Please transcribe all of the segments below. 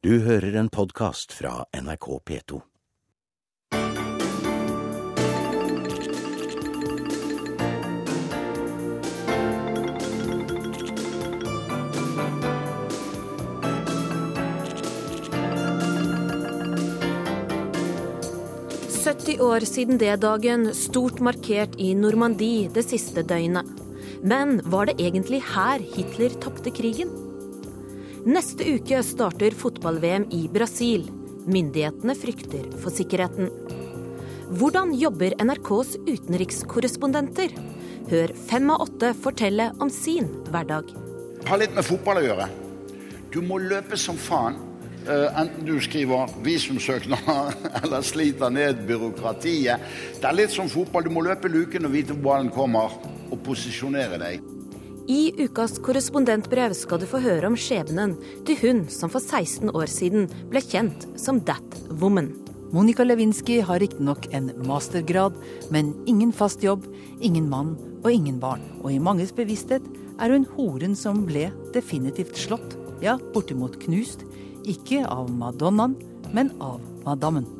Du hører en podkast fra NRK P2. år siden D-dagen, stort markert i Normandie det siste døgnet. Men var det egentlig her Hitler tapte krigen? Neste uke starter fotball-VM i Brasil. Myndighetene frykter for sikkerheten. Hvordan jobber NRKs utenrikskorrespondenter? Hør fem av åtte fortelle om sin hverdag. Har litt med fotball å gjøre. Du må løpe som faen. Uh, enten du skriver visumsøknader eller sliter ned byråkratiet. Det er litt som fotball. Du må løpe luken og vite hvor ballen kommer, og posisjonere deg. I ukas korrespondentbrev skal du få høre om skjebnen til hun som for 16 år siden ble kjent som That Woman. Monica Lewinsky har riktignok en mastergrad, men ingen fast jobb, ingen mann og ingen barn. Og i manges bevissthet er hun horen som ble definitivt slått, ja, bortimot knust, ikke av madonnaen, men av madammen.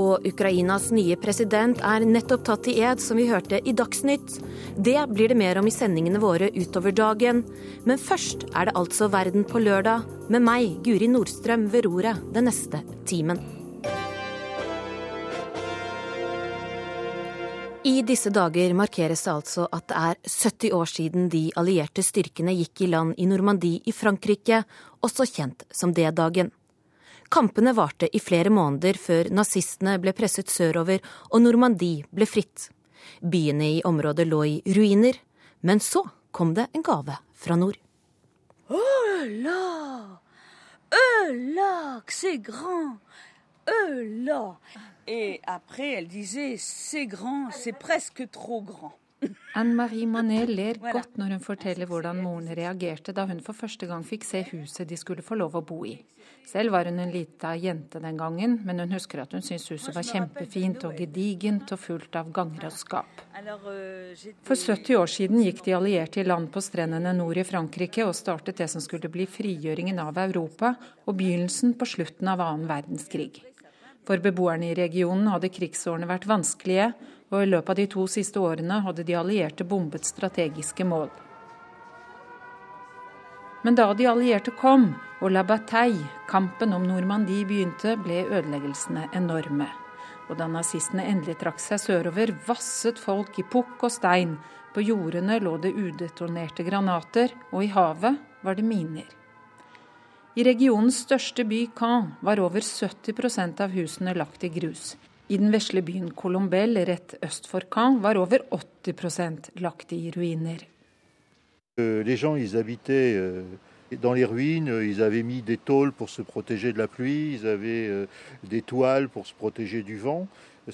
Og Ukrainas nye president er nettopp tatt i ed, som vi hørte i Dagsnytt. Det blir det mer om i sendingene våre utover dagen. Men først er det altså Verden på lørdag, med meg, Guri Nordstrøm, ved roret den neste timen. I disse dager markeres det altså at det er 70 år siden de allierte styrkene gikk i land i Normandie i Frankrike, også kjent som D-dagen. Kampene varte i flere måneder før nazistene ble presset sørover og Normandie ble fritt. Byene i området lå i ruiner, men så kom det en gave fra nord. Hola! là! Oh c'est grand! Hola! Et après, elle disait c'est grand, c'est presque trop grand. Anne Marie Manet ler godt når hun forteller hvordan moren reagerte da hun for første gang fikk se huset de skulle få lov å bo i. Selv var hun en lita jente den gangen, men hun husker at hun syntes huset var kjempefint og gedigent og fullt av ganger og skap. For 70 år siden gikk de allierte i land på strendene nord i Frankrike og startet det som skulle bli frigjøringen av Europa og begynnelsen på slutten av annen verdenskrig. For beboerne i regionen hadde krigsårene vært vanskelige, og i løpet av de to siste årene hadde de allierte bombet strategiske mål. Men da de allierte kom og la bataille, kampen om Normandie, begynte, ble ødeleggelsene enorme. Og da nazistene endelig trakk seg sørover, vasset folk i pukk og stein. På jordene lå det udetonerte granater, og i havet var det miner. I regionens største by, Caen, var over 70% av husene lagt i grus. I den vesle byen Colombelle rett øst for Caen var over 80% lagt i ruiner. Euh, les gens, ils habitaient euh, dans les ruines, ils avaient mis des tôles pour se protéger de la pluie, ils avaient euh, des toiles pour se protéger du vent.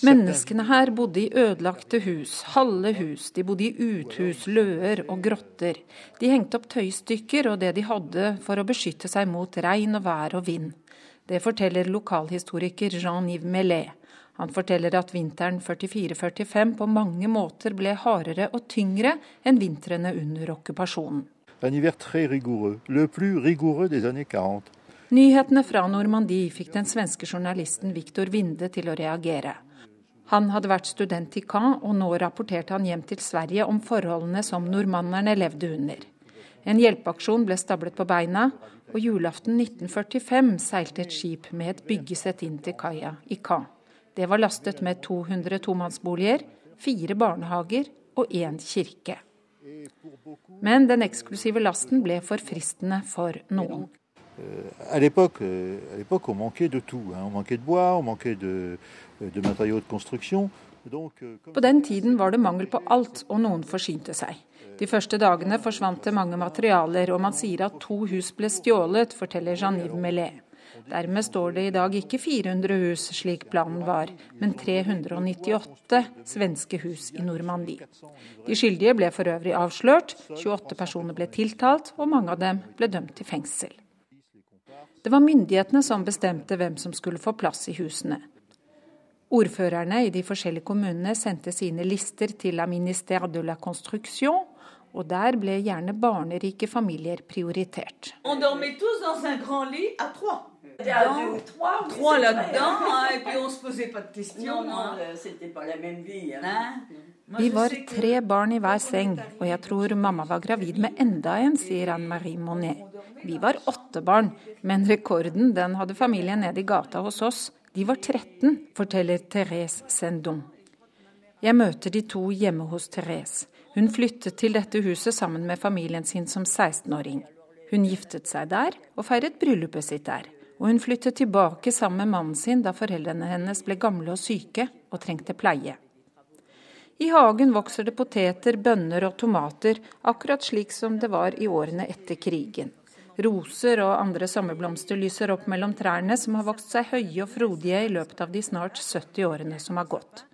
Menneskene her bodde i ødelagte hus, halve hus, de bodde i uthus, løer og grotter. De hengte opp tøystykker og det de hadde for å beskytte seg mot regn og vær og vind. Det forteller lokalhistoriker Jean-Yves Mellet. Han forteller at vinteren 44-45 på mange måter ble hardere og tyngre enn vintrene under okkupasjonen. Nyhetene fra Normandie fikk den svenske journalisten Viktor Winde til å reagere. Han hadde vært student i Caen, og nå rapporterte han hjem til Sverige om forholdene som nordmannerne levde under. En hjelpeaksjon ble stablet på beina, og julaften 1945 seilte et skip med et byggesett inn til kaia i Caen. Det var lastet med 200 tomannsboliger, fire barnehager og én kirke. Men den eksklusive lasten ble for fristende for noen. À l'époque, on manquait de tout. On manquait de bois, on manquait de, de matériaux de construction. På den tiden var det mangel på alt, og noen forsynte seg. De første dagene forsvant det mange materialer, og man sier at to hus ble stjålet, forteller Jean-Yves Mellet. Dermed står det i dag ikke 400 hus, slik planen var, men 398 svenske hus i Normandie. De skyldige ble for øvrig avslørt, 28 personer ble tiltalt, og mange av dem ble dømt til fengsel. Det var myndighetene som bestemte hvem som skulle få plass i husene. Ordførerne i de forskjellige kommunene sendte sine lister til La Ministère de la Construction, og der ble gjerne barnerike familier prioritert. Trois là-dedans, hein, et puis on se posait pas de questions. hein. Vi var tre barn i hver seng, og jeg tror mamma var gravid med enda en, sier Anne-Marie Monet. Vi var åtte barn, men rekorden den hadde familien nede i gata hos oss. De var 13, forteller Therese Sendon. Jeg møter de to hjemme hos Therese. Hun flyttet til dette huset sammen med familien sin som 16-åring. Hun giftet seg der og feiret bryllupet sitt der. Og hun flyttet tilbake sammen med mannen sin da foreldrene hennes ble gamle og syke og trengte pleie. I hagen vokser det poteter, bønner og tomater, akkurat slik som det var i årene etter krigen. Roser og andre sommerblomster lyser opp mellom trærne, som har vokst seg høye og frodige i løpet av de snart 70 årene som har gått.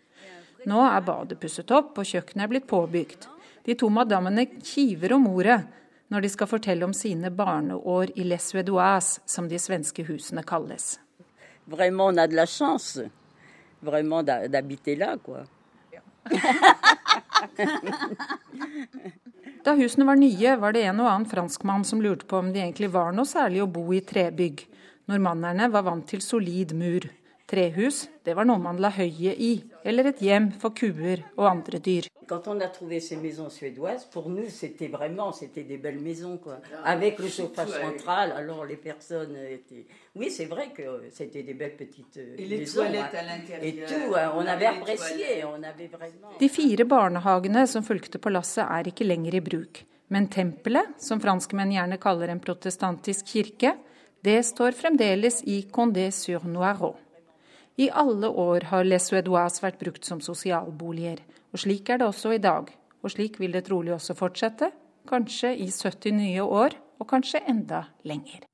Nå er badet pusset opp, og kjøkkenet er blitt påbygd. De to madammene kiver om ordet når de skal fortelle om sine barneår i Les Suédoises, som de svenske husene kalles. Vraiment, on a de la chance. Vraiment d'a- d'habiter là, quoi. Da husene var nye, var det en og annen franskmann som lurte på om det egentlig var noe særlig å bo i trebygg. Normannerne var vant til solid mur. Trehus, det var noe man la høyet i, eller et hjem for kuer og andre dyr. Quand on a trouvé ces maisons suédoises, pour nous, c'était vraiment, c'était des belles maisons, quoi. Avec le chauffage central, alors les personnes étaient... Oui, c'est vrai que c'était des belles petites euh, Et les maisons. toilettes à l'intérieur. Et tout, on avait apprécié, on avait vraiment... De fire barnehagene som fulgte på lasset er ikke lenger i bruk. Men tempelet, som franskmenn gjerne kaller en protestantisk kirke, det står fremdeles i Condé-sur-Noireau. I alle år har Les Suédois vært brukt som sosialboliger, og slik er det også i dag. Og slik vil det trolig også fortsette, kanskje i 70 nye år, og kanskje enda lenger.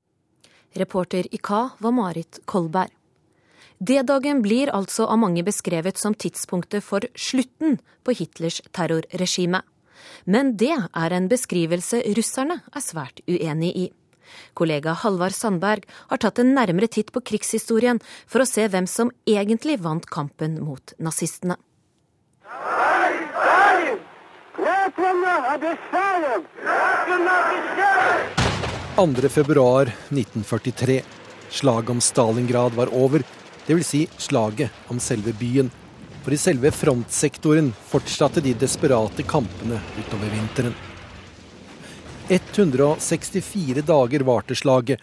Reporter i Ka var Marit Kolberg. D-dagen blir altså av mange beskrevet som tidspunktet for slutten på Hitlers terrorregime. Men det er en beskrivelse russerne er svært uenig i. Kollega Halvard Sandberg har tatt en nærmere titt på krigshistorien for å se hvem som egentlig vant kampen mot nazistene. 2. februar 1943. Slaget om Stalingrad var over, dvs. Si slaget om selve byen. For i selve frontsektoren fortsatte de desperate kampene utover vinteren. 164 dager varte slaget.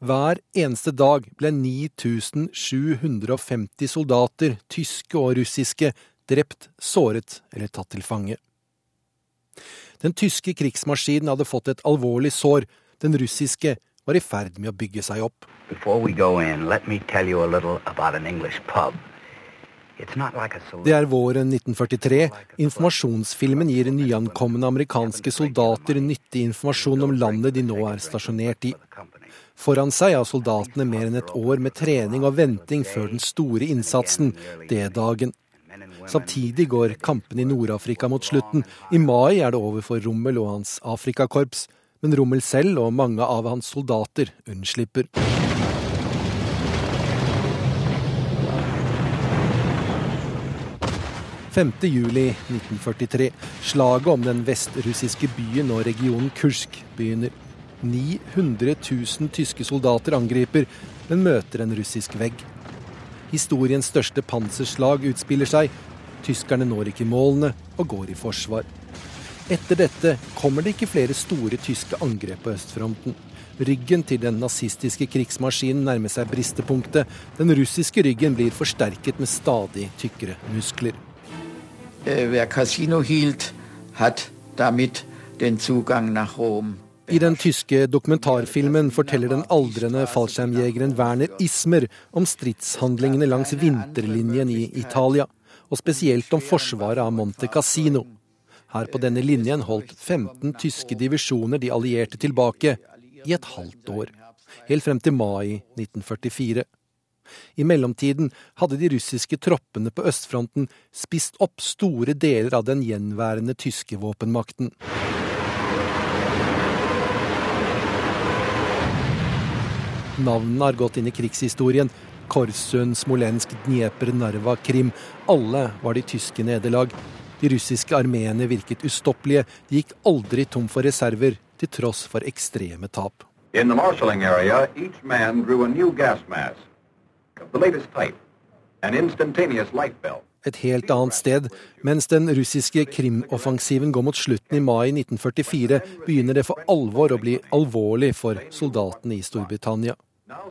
Hver eneste dag ble 9750 soldater, tyske og russiske, drept, såret eller tatt til fange. Den tyske krigsmaskinen hadde fått et alvorlig sår. Den russiske var i ferd med å bygge seg opp. Before we go in, let me tell you a little about pub. It's not like a saloon. Det er våren 1943. Informasjonsfilmen gir nyankomne amerikanske soldater nyttig informasjon om landet de nå er stasjonert i. Foran seg har soldatene mer enn et år med trening og venting før den store innsatsen, D-dagen. Samtidig går kampene i Nord-Afrika mot slutten. I mai er det over for Rommel og hans Afrikakorps. Men Rommel selv og mange av hans soldater unnslipper. Juli 1943. Slaget om den vestrussiske byen og regionen Kursk begynner. 900 000 tyske soldater angriper, men møter en russisk vegg. Historiens største panserslag utspiller seg. Tyskerne når ikke målene og går i forsvar. Etter dette kommer det ikke flere store tyske angrep på østfronten. Ryggen til den nazistiske krigsmaskinen nærmer seg bristepunktet. Den russiske ryggen blir forsterket med stadig tykkere muskler. Wer Casino hielt, hat damit den Zugang nach Rom. I den tyske dokumentarfilmen forteller den aldrende fallskjermjegeren Werner Ismer om stridshandlingene langs vinterlinjen i Italia, og spesielt om forsvaret av Monte Cassino. Her på denne linjen holdt 15 tyske divisjoner de allierte tilbake i et halvt år, helt frem til mai 1944. I mellomtiden hadde de russiske troppene på østfronten spist opp store deler av den gjenværende tyske våpenmakten. Navnene har gått inn i krigshistorien. Korsund, Smolensk, Dnieper, Narva, Krim. Alle var de tyske nederlag. De russiske armeene virket ustoppelige. De gikk aldri tom for reserver, til tross for ekstreme tap. In the marshalling area, each man drew a new gas mask Et helt annet sted. Mens den russiske Krim-offensiven går mot slutten i mai 1944, begynner det for alvor å bli alvorlig for soldatene i Storbritannia.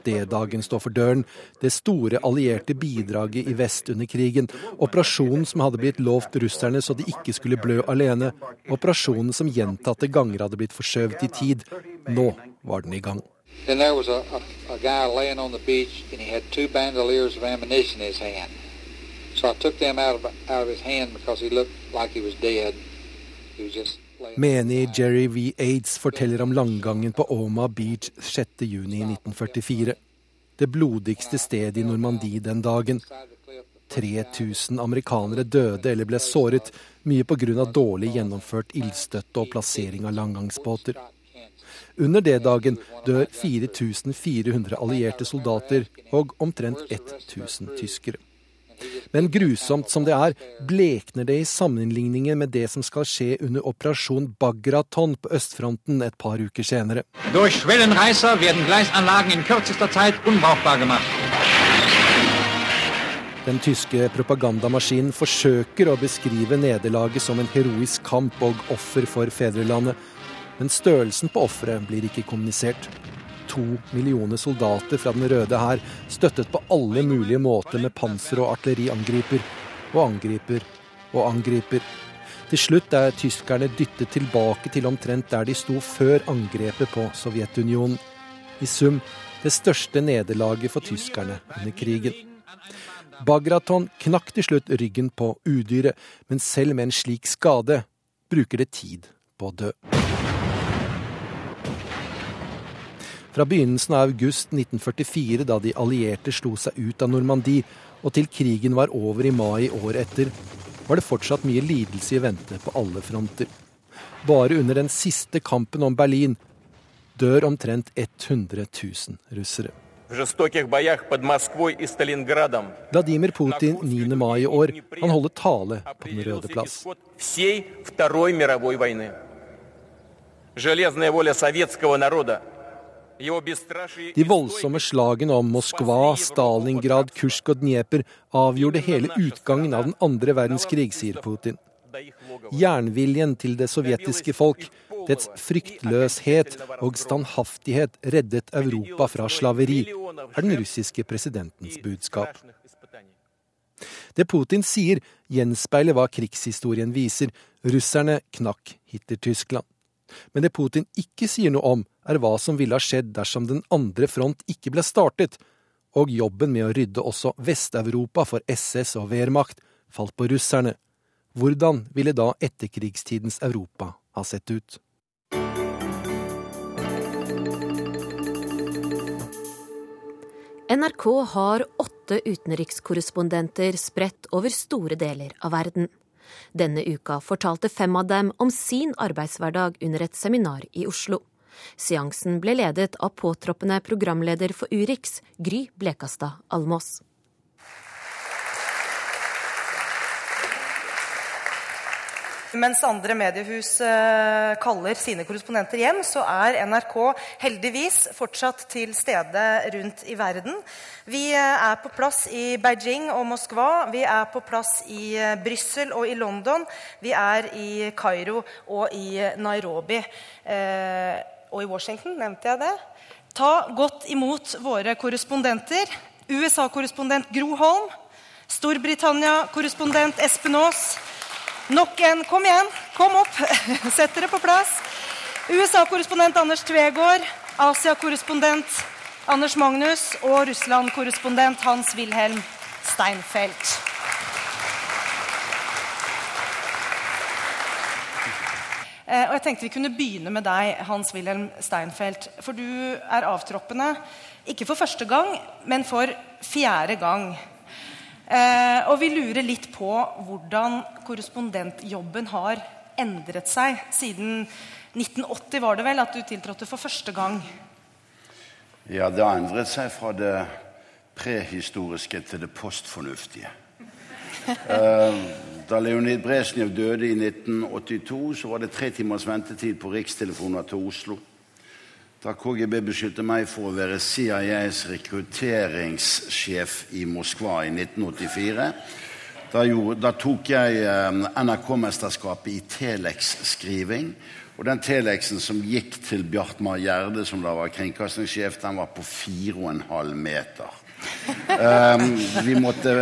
D-dagen står for døren. Det store allierte bidraget i vest under krigen. Operasjonen som hadde blitt lovt russerne så de ikke skulle blø alene. Operasjonen som gjentatte ganger hadde blitt forskjøvet i tid. Nå var den i gang. Then there was a, a, a guy laying on the beach, and he had two bandoliers of ammunition in his hand. So I took them out of, out of his hand because he looked like he was dead. He was just Menig Jerry V. Aids forteller om langgangen på Oma Beach 6.6.1944. Det blodigste stedet i Normandie den dagen. 3000 amerikanere døde eller ble såret, mye pga. dårlig gjennomført ildstøtte og plassering av langgangsbåter. Under D-dagen dør 4400 allierte soldater og omtrent 1000 tyskere. Men grusomt som det er, blekner det i sammenligningen med det som skal skje under operasjon Bagraton på østfronten et par uker senere. Durch Schwellenreißer werden Gleisanlagen in kürzester Zeit unbrauchbar gemacht. Den tyske propagandamaskinen forsøker å beskrive nederlaget som en heroisk kamp og offer for fedrelandet, men størrelsen på offeret blir ikke kommunisert to millioner soldater fra Den røde hær, støttet på alle mulige måter med panser og artilleriangriper. Og angriper og angriper. Til slutt er tyskerne dyttet tilbake til omtrent der de sto før angrepet på Sovjetunionen. I sum det største nederlaget for tyskerne under krigen. Bagraton knakk til slutt ryggen på udyret, men selv med en slik skade bruker det tid på å dø. Fra begynnelsen av august 1944, da de allierte slo seg ut av Normandie, og til krigen var over i mai året etter, var det fortsatt mye lidelse i vente på alle fronter. Bare under den siste kampen om Berlin dør omtrent 100 000 russere. Vladimir Putin 9. mai i år. Han holder tale på Den røde plass. Железная воля советского народа de voldsomme slagene om Moskva, Stalingrad, Kursk og Dnieper avgjorde hele utgangen av den andre verdenskrig, sier Putin. Jernviljen til det sovjetiske folk, dets fryktløshet og standhaftighet reddet Europa fra slaveri, er den russiske presidentens budskap. Det Putin sier, gjenspeiler hva krigshistorien viser. Russerne knakk Hitler-Tyskland. Men det Putin ikke sier noe om, er hva som ville ha skjedd dersom den andre front ikke ble startet, og jobben med å rydde også Vest-Europa for SS og Wehrmacht falt på russerne. Hvordan ville da etterkrigstidens Europa ha sett ut? NRK har åtte utenrikskorrespondenter spredt over store deler av verden. Denne uka fortalte fem av dem om sin arbeidshverdag under et seminar i Oslo. Seansen ble ledet av påtroppende programleder for Urix, Gry Blekastad Almås. Mens andre mediehus eh, kaller sine korrespondenter hjem, så er NRK heldigvis fortsatt til stede rundt i verden. Vi eh, er på plass i Beijing og Moskva, vi er på plass i eh, Brussel og i London. Vi er i Kairo og i Nairobi. Og i Washington, nevnte jeg det. Ta godt imot våre korrespondenter. USA-korrespondent Gro Holm. Storbritannia-korrespondent Espen Aas. Nok en Kom igjen, kom opp. Sett dere på plass. USA-korrespondent Anders Tvegård. Asia-korrespondent Anders Magnus. Og Russland-korrespondent Hans-Wilhelm Steinfeld. Eh, og jeg tenkte vi kunne begynne med deg, Hans-Wilhelm Steinfeld. For du er avtroppende, ikke for første gang, men for fjerde gang. Eh, og vi lurer litt på hvordan korrespondentjobben har endret seg siden 1980, var det vel, at du tiltrådte for første gang? Ja, det har endret seg fra det prehistoriske til det postfornuftige. uh, da Leonid Brezjnev døde i 1982, så var det tre timers ventetid på rikstelefoner til Oslo. Da KGB beskyldte meg for å være CIAs rekrutteringssjef i Moskva i 1984. Da, gjorde, da tok jeg eh, NRK-mesterskapet i Telex-skriving. Og den telexen som gikk til Bjartmar Gjerde, som da var kringkastingssjef, den var på 4,5 meter. Um, vi måtte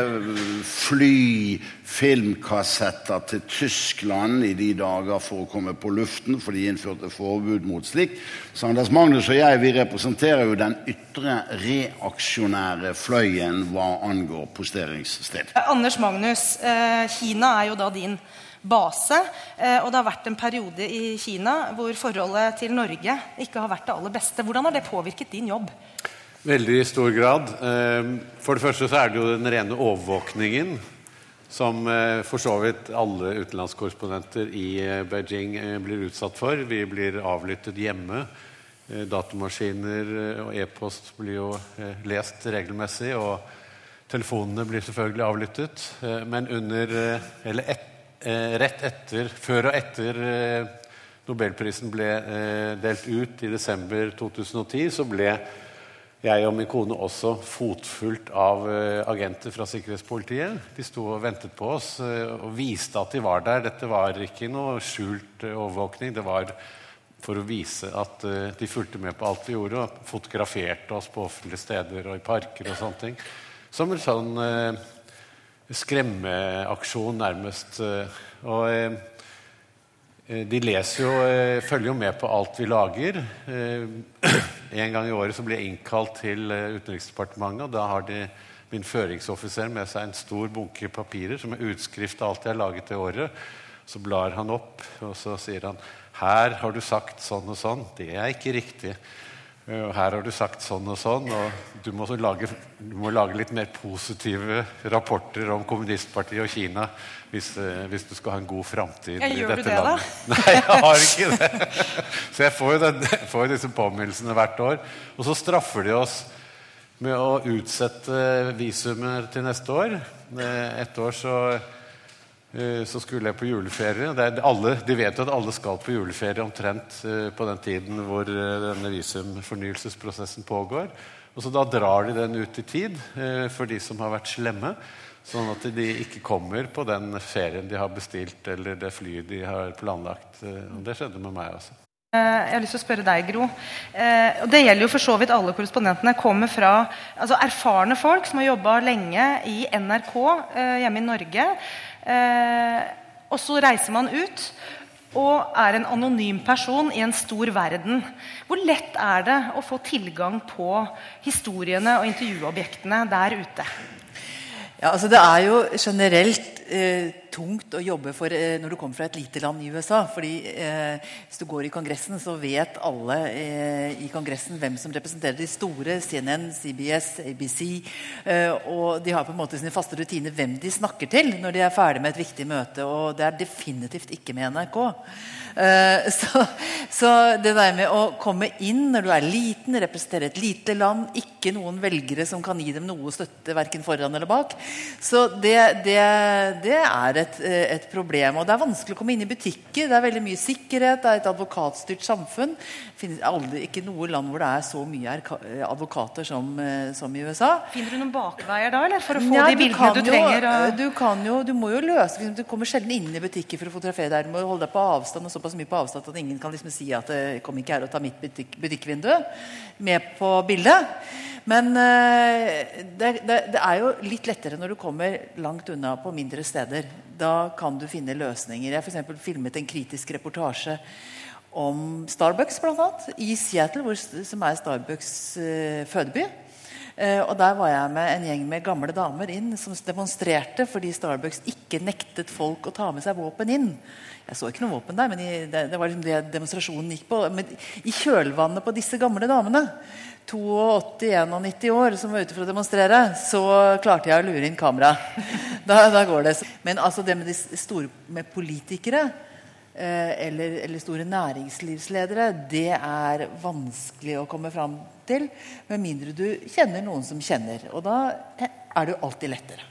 fly filmkassetter til Tyskland i de dager for å komme på luften, for de innførte forbud mot slikt. Så Anders Magnus og jeg vi representerer jo den ytre reaksjonære fløyen hva angår posteringssted. Anders Magnus, eh, Kina er jo da din base. Eh, og det har vært en periode i Kina hvor forholdet til Norge ikke har vært det aller beste. Hvordan har det påvirket din jobb? Veldig i stor grad. Eh, for det første så er det jo den rene overvåkningen som eh, for så vidt alle utenlandskorrespondenter i Beijing blir utsatt for. Vi blir avlyttet hjemme. Datamaskiner og e-post blir jo lest regelmessig. Og telefonene blir selvfølgelig avlyttet. Men under, eller et, Eh, rett etter, før og etter eh, Nobelprisen ble eh, delt ut i desember 2010, så ble jeg og min kone også fotfulgt av agenter fra sikkerhetspolitiet. De sto og ventet på oss og viste at de var der. Dette var ikke noe skjult overvåkning. Det var for å vise at de fulgte med på alt vi gjorde, og fotograferte oss på offentlige steder og i parker og sånne ting. Som en sånn skremmeaksjon, nærmest. Og eh, de leser jo, eh, følger jo med på alt vi lager. Eh, en gang i året så blir jeg innkalt til Utenriksdepartementet, og da har de min føringsoffiser med seg en stor bunke papirer som er utskrift av alt jeg har laget det året. Så blar han opp, og så sier han her har du sagt sånn og sånn. Det er ikke riktig. Eh, her har du sagt sånn og sånn, og du må, lage, du må lage, litt mer positive rapporter om kommunistpartiet og Kina hvis, eh, hvis du skal ha en god framtid i dette det, landet. Da? Nei, jeg har ikke det. Så jeg får jo, den, får jo disse påminnelsene hvert år. Og så straffer de oss med å utsette visumer til neste år. Eh, et år så så skulle jeg på juleferie. Alle, de vet jo at alle skal på juleferie omtrent eh, på den tiden hvor eh, denne visumfornyelsesprosessen pågår. Og så Da drar de den ut i tid for de som har vært slemme. Sånn at de ikke kommer på den ferien de har bestilt, eller det flyet de har planlagt. Og det skjedde med meg også. Jeg har lyst til å spørre deg, Gro. og Det gjelder jo for så vidt alle korrespondentene. kommer fra altså erfarne folk som har jobba lenge i NRK hjemme i Norge. Eh, og så reiser man ut og er en anonym person i en stor verden. Hvor lett er det å få tilgang på historiene og intervjuobjektene der ute? Ja, altså Det er jo generelt eh, tungt å jobbe for eh, når du kommer fra et lite land i USA. fordi eh, Hvis du går i Kongressen, så vet alle eh, i Kongressen hvem som representerer de store. CNN, CBS, ABC. Eh, og de har på en måte sine faste rutiner hvem de snakker til når de er ferdig med et viktig møte. Og det er definitivt ikke med NRK. Eh, så, så, det der med å komme inn når du er liten, representere et lite land, ikke noen velgere som kan gi dem noe støtte verken foran eller bak Så det, det, det er et, et, problem. Og det er vanskelig å komme inn i butikker. Det er veldig mye sikkerhet. Det er et advokatstyrt samfunn. Det finnes aldri, ikke noe land hvor det er så mye advokater som, eh, som i USA. Finner du noen bakveier da, eller? For å få ja, de bildene du, du trenger? Og... Du, kan jo, du må jo løse Du kommer sjelden inn i butikker for å fotografere der. Du må holde deg på avstand og såpass mye på avstand at ingen kan liksom si at kom ikke her og ta mitt butikk, butikkvindu med på bildet. Men uh, det, det, det, er jo litt lettere når du kommer langt unna på mindre steder. Da kan du finne løsninger. Jeg har f.eks. filmet en kritisk reportasje om Starbucks, blant annet, i Seattle, hvor, som er Starbucks uh, fødeby. Uh, og Der var jeg med en gjeng med gamle damer inn som demonstrerte fordi Starbucks ikke nektet folk å ta med seg våpen inn. Jeg så ikke noe våpen der, men i, det, det, var liksom det demonstrasjonen gikk på. Men i kjølvannet på disse gamle damene, 82-91 år, som var ute for å demonstrere, så klarte jeg å lure inn kamera. Da, da går det. Men altså det med, de store, med politikere eh, eller, eller, store næringslivsledere, det er vanskelig å komme fram til. Med mindre du kjenner noen som kjenner. Og da er det jo alltid lettere.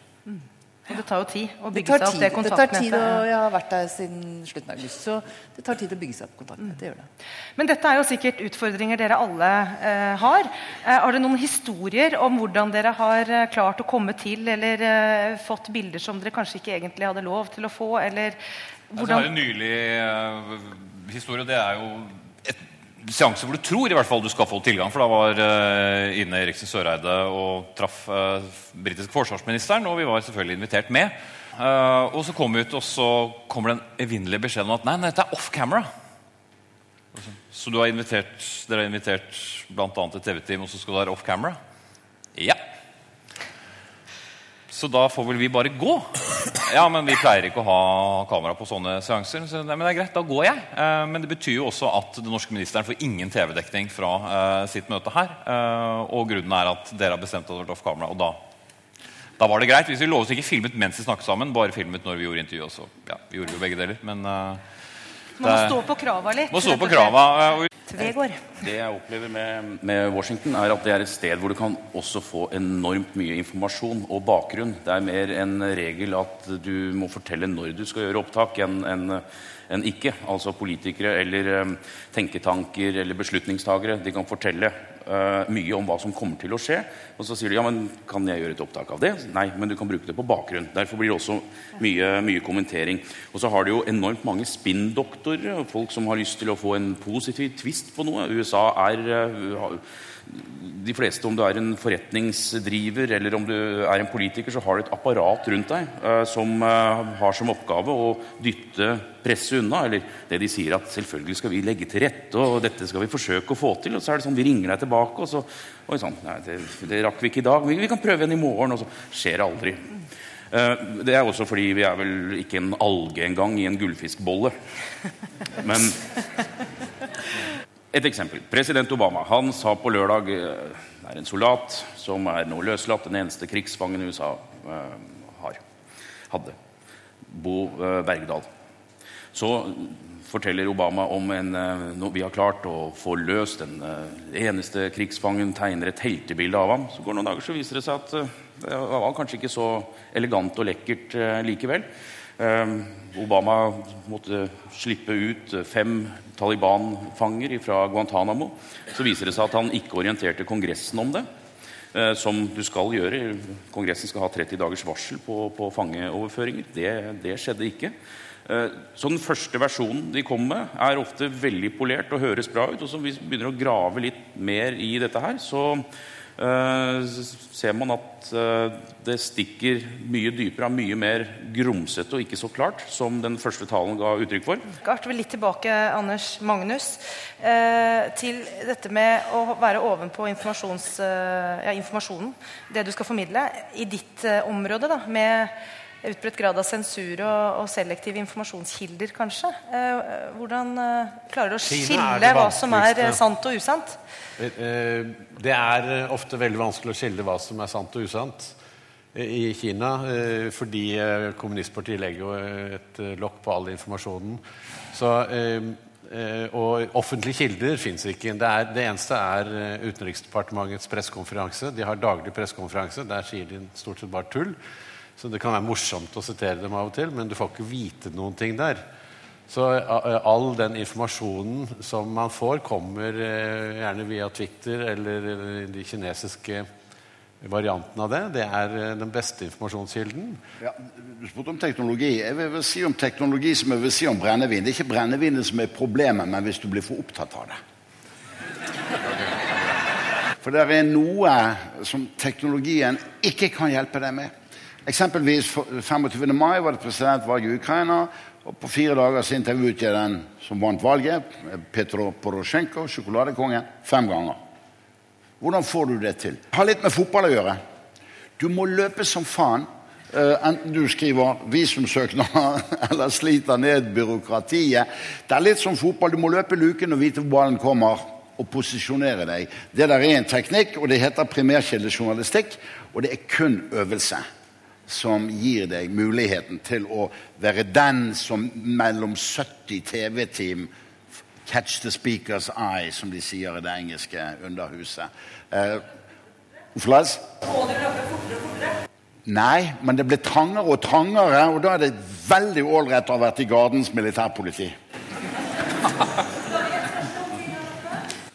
Mm. Det tar jo tid å bygge seg opp det kontaktnettet. det tar tid, og jeg har vært der siden slutten av august. Så det tar tid å bygge seg opp kontaktnett. Det gjør det. Men dette er jo sikkert utfordringer dere alle eh, har. Eh, har dere noen historier om hvordan dere har eh, klart å komme til, eller eh, fått bilder som dere kanskje ikke egentlig hadde lov til å få, eller Altså, jeg har en nylig eh, historie. Det er jo seanse hvor du tror i hvert fall du skal få tilgang. For da var uh, Ine Eriksen Søreide og traff uh, britiske forsvarsministeren, og vi var selvfølgelig invitert med. Uh, og så kom vi ut, og så kommer det en evinnelig beskjed om at nei, nei, dette er off camera. Så du har invitert, dere har invitert bl.a. et TV-team, og så skal du være off camera? Ja. Så da får vel vi bare gå. Ja, men vi pleier ikke å ha kamera på sånne seanser. Så nei, men det er greit, da går jeg. Eh, men det betyr jo også at den norske ministeren får ingen TV-dekning fra eh, sitt møte her. Eh, og grunnen er at dere har bestemt at det har vært off camera. Og da, da var det greit. Hvis vi lovet ikke filmet mens vi snakket sammen, bare filmet når vi gjorde intervjuet. Så ja, vi gjorde jo begge deler. Men eh, Man må stå på krava litt. må stå på krava. Tvegård. Det jeg opplever med, med Washington, er at det er et sted hvor du kan også få enormt mye informasjon og bakgrunn. Det er mer en regel at du må fortelle når du skal gjøre opptak, enn en, en ikke. Altså politikere eller eh, tenketanker eller beslutningstagere de kan fortelle eh, mye om hva som kommer til å skje. Og så sier de ja, men kan jeg gjøre et opptak av det? Nei, men du kan bruke det på bakgrunn. Derfor blir det også mye, mye kommentering. Og så har du jo enormt mange spinndoktorer, folk som har lyst til å få en positiv tvist på noe. USA er har- de fleste, om du er en forretningsdriver eller om du er en politiker, så har du et apparat rundt deg eh, som eh, har som oppgave å dytte presset unna. Eller det de sier at selvfølgelig skal vi legge til rette, og dette skal vi forsøke å få til. Og så er det sånn vi ringer deg tilbake, og så Oi sann, det, det rakk vi ikke i dag. Vi, vi kan prøve igjen i morgen. Og så skjer det aldri. Eh, det er også fordi vi er vel ikke en alge engang i en gullfiskbolle. Men et eksempel. President Obama han sa på lørdag eh, det er en soldat som er nå løslatt, den eneste krigsfangen USA eh, har, hadde. Bo eh, Bergdal. Så forteller Obama om en no, Vi har klart å få løst den eneste krigsfangen, tegner et heltebilde av ham. Så går det noen dager, så viser det seg at det var kanskje ikke så elegant og lekkert likevel. Obama måtte slippe ut fem Taliban-fanger fra Guantánamo. Så viser det seg at han ikke orienterte Kongressen om det. eh, Som du skal gjøre. Kongressen skal ha 30 dagers varsel på, på fangeoverføringer. Det, det skjedde ikke. Eh, Så den første versjonen de kommer med, er ofte veldig polert og høres bra ut. Og så hvis vi begynner å grave litt mer i dette her, så ser man at eh, det stikker mye dypere, og mye mer grumsete og ikke så klart som den første talen ga uttrykk for. Gart, vil litt tilbake, Anders Magnus, eh, til dette med å være ovenpå informasjons, eh, ja, informasjonen. Det du skal formidle i ditt eh, område, da, med utbredt grad av sensur og, og selektive informasjonskilder, kanskje. Eh, hvordan eh, klarer du å skille hva som er eh, sant og usant? Eh, Det er eh, ofte veldig vanskelig å skille hva som er sant og usant eh, i Kina, eh, fordi eh, kommunistpartiet legger jo eh, et eh, lokk på all informasjonen. Så, eh, eh, og offentlige kilder fins ikke. Det, er, det eneste er eh, Utenriksdepartementets pressekonferanse. De har daglig pressekonferanse. Der sier de stort sett bare tull. Så det kan være morsomt å sitere dem av og til, men du får ikke vite noen ting der. Så eh, all den informasjonen som man får, kommer eh, gjerne via Twitter eller eh, de kinesiske variantene av det. Det er den beste informasjonskilden. Ja, du spurte om teknologi. Jeg vil, vel si om teknologi som jeg vil si om brennevin. Det er ikke brennevinet som er problemet, men hvis du blir for opptatt av det. For det er noe som teknologien ikke kan hjelpe deg med. Eksempelvis 25. mai var det presidentvalg i Ukraina. Og på fire dager så intervjuet jeg den som vant valget, Petro Porosjenko, sjokoladekongen, fem ganger. Hvordan får du det til? Har litt med fotball å gjøre. Du må løpe som faen. eh, enten du skriver visumsøknader eller sliter ned byråkratiet. Det er litt som fotball. Du må løpe luken og vite hvor ballen kommer, og posisjonere deg. Det der er en teknikk, og det heter primærkildejournalistikk. Og det er kun øvelse som gir deg muligheten til å være den som mellom 70 TV-team Catch the speaker's eye, som de sier i det engelske underhuset. Uh, Nei, men det ble trangere og trangere, og da er det veldig ålreit å ha vært i Gardens militærpoliti.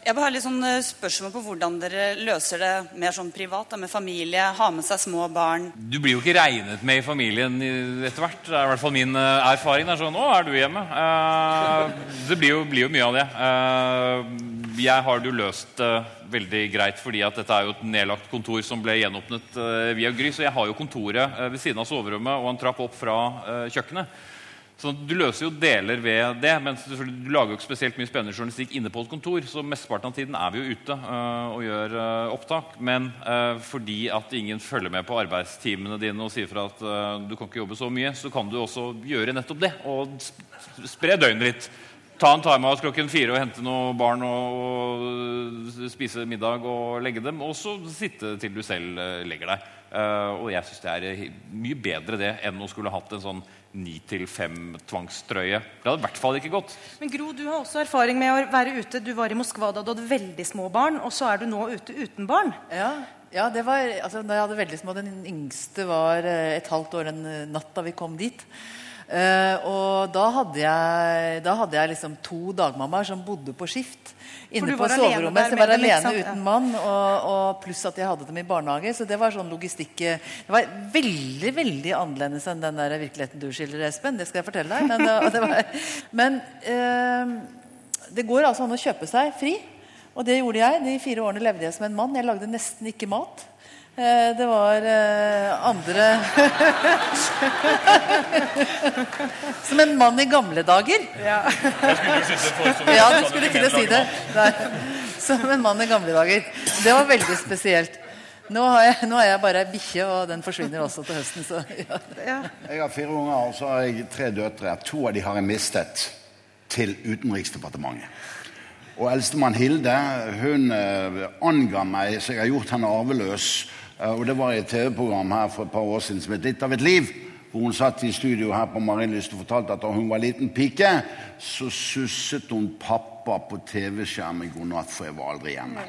Jeg har litt sånn eh, spørsmål på hvordan dere løser det mer sånn privat, da, med familie, ha med seg små barn. Du blir jo ikke regnet med i familien etter hvert. Det er i hvert fall min eh, erfaring. Det er sånn 'Å, er du hjemme?' Uh, det blir jo, blir jo, mye av det. Uh, jeg har det jo løst uh, veldig greit fordi at dette er jo et nedlagt kontor som ble gjenåpnet via Gry. Så jeg har jo kontoret ved siden av soverommet og en trapp opp fra kjøkkenet. Så du løser jo deler ved det, men du lager jo ikke spesielt mye spennende journalistikk inne på et kontor. Så mesteparten av tiden er vi jo ute uh, og gjør uh, opptak. Men uh, fordi at ingen følger med på arbeidstimene dine og sier fra at du kan ikke jobbe så mye, så kan du også gjøre nettopp det. Og spre døgnet ditt. Ta en timeout klokken fire og hente noen barn og, og, spise middag og legge dem. Og så sitte til du selv legger deg. og jeg syns det er mye bedre det enn å skulle hatt en sånn 9-5-tvangstrøye. Det hadde i hvert fall ikke gått. Men Gro, du har også erfaring med å være ute. Du var i Moskva da du hadde veldig små barn, og så er du nå ute uten barn. Ja, ja det var, altså, da jeg hadde veldig små, Den yngste var eh, et halvt år den natta vi kom dit. Uh, og da hadde jeg, da hadde jeg liksom to dagmammaer som bodde på skift inne på soverommet. Så jeg var alene uten mann, og, og, pluss at jeg hadde dem i barnehage. Så det var sånn logistikk Det var veldig veldig annerledes enn den der virkeligheten du skildrer, Espen. Det skal jeg fortelle deg. Men, det, det, var, men uh, det går altså an å kjøpe seg fri. Og det gjorde jeg. De fire årene levde jeg som en mann. Jeg lagde nesten ikke mat. Eh, det var eh, andre Som en mann i gamle dager. Ja, ja du skulle til å si det. Som en mann i gamle dager. Det var veldig spesielt. Nå har jeg, nå har jeg bare ei bikkje, og den forsvinner også til høsten. Så, ja. Jeg har fire unger, og så har jeg tre døtre. To av de har jeg mistet til Utenriksdepartementet. Og eldstemann Hilde hun eh, anga meg, så jeg har gjort henne arveløs. Og Det var i et TV-program her for et par år siden som het 'Litt av et liv'. Hvor hun satt i studio her på Marienlyst og fortalte at da hun var liten pike, så susset hun pappa på TV-skjermen 'God natt, for jeg var aldri hjemme'.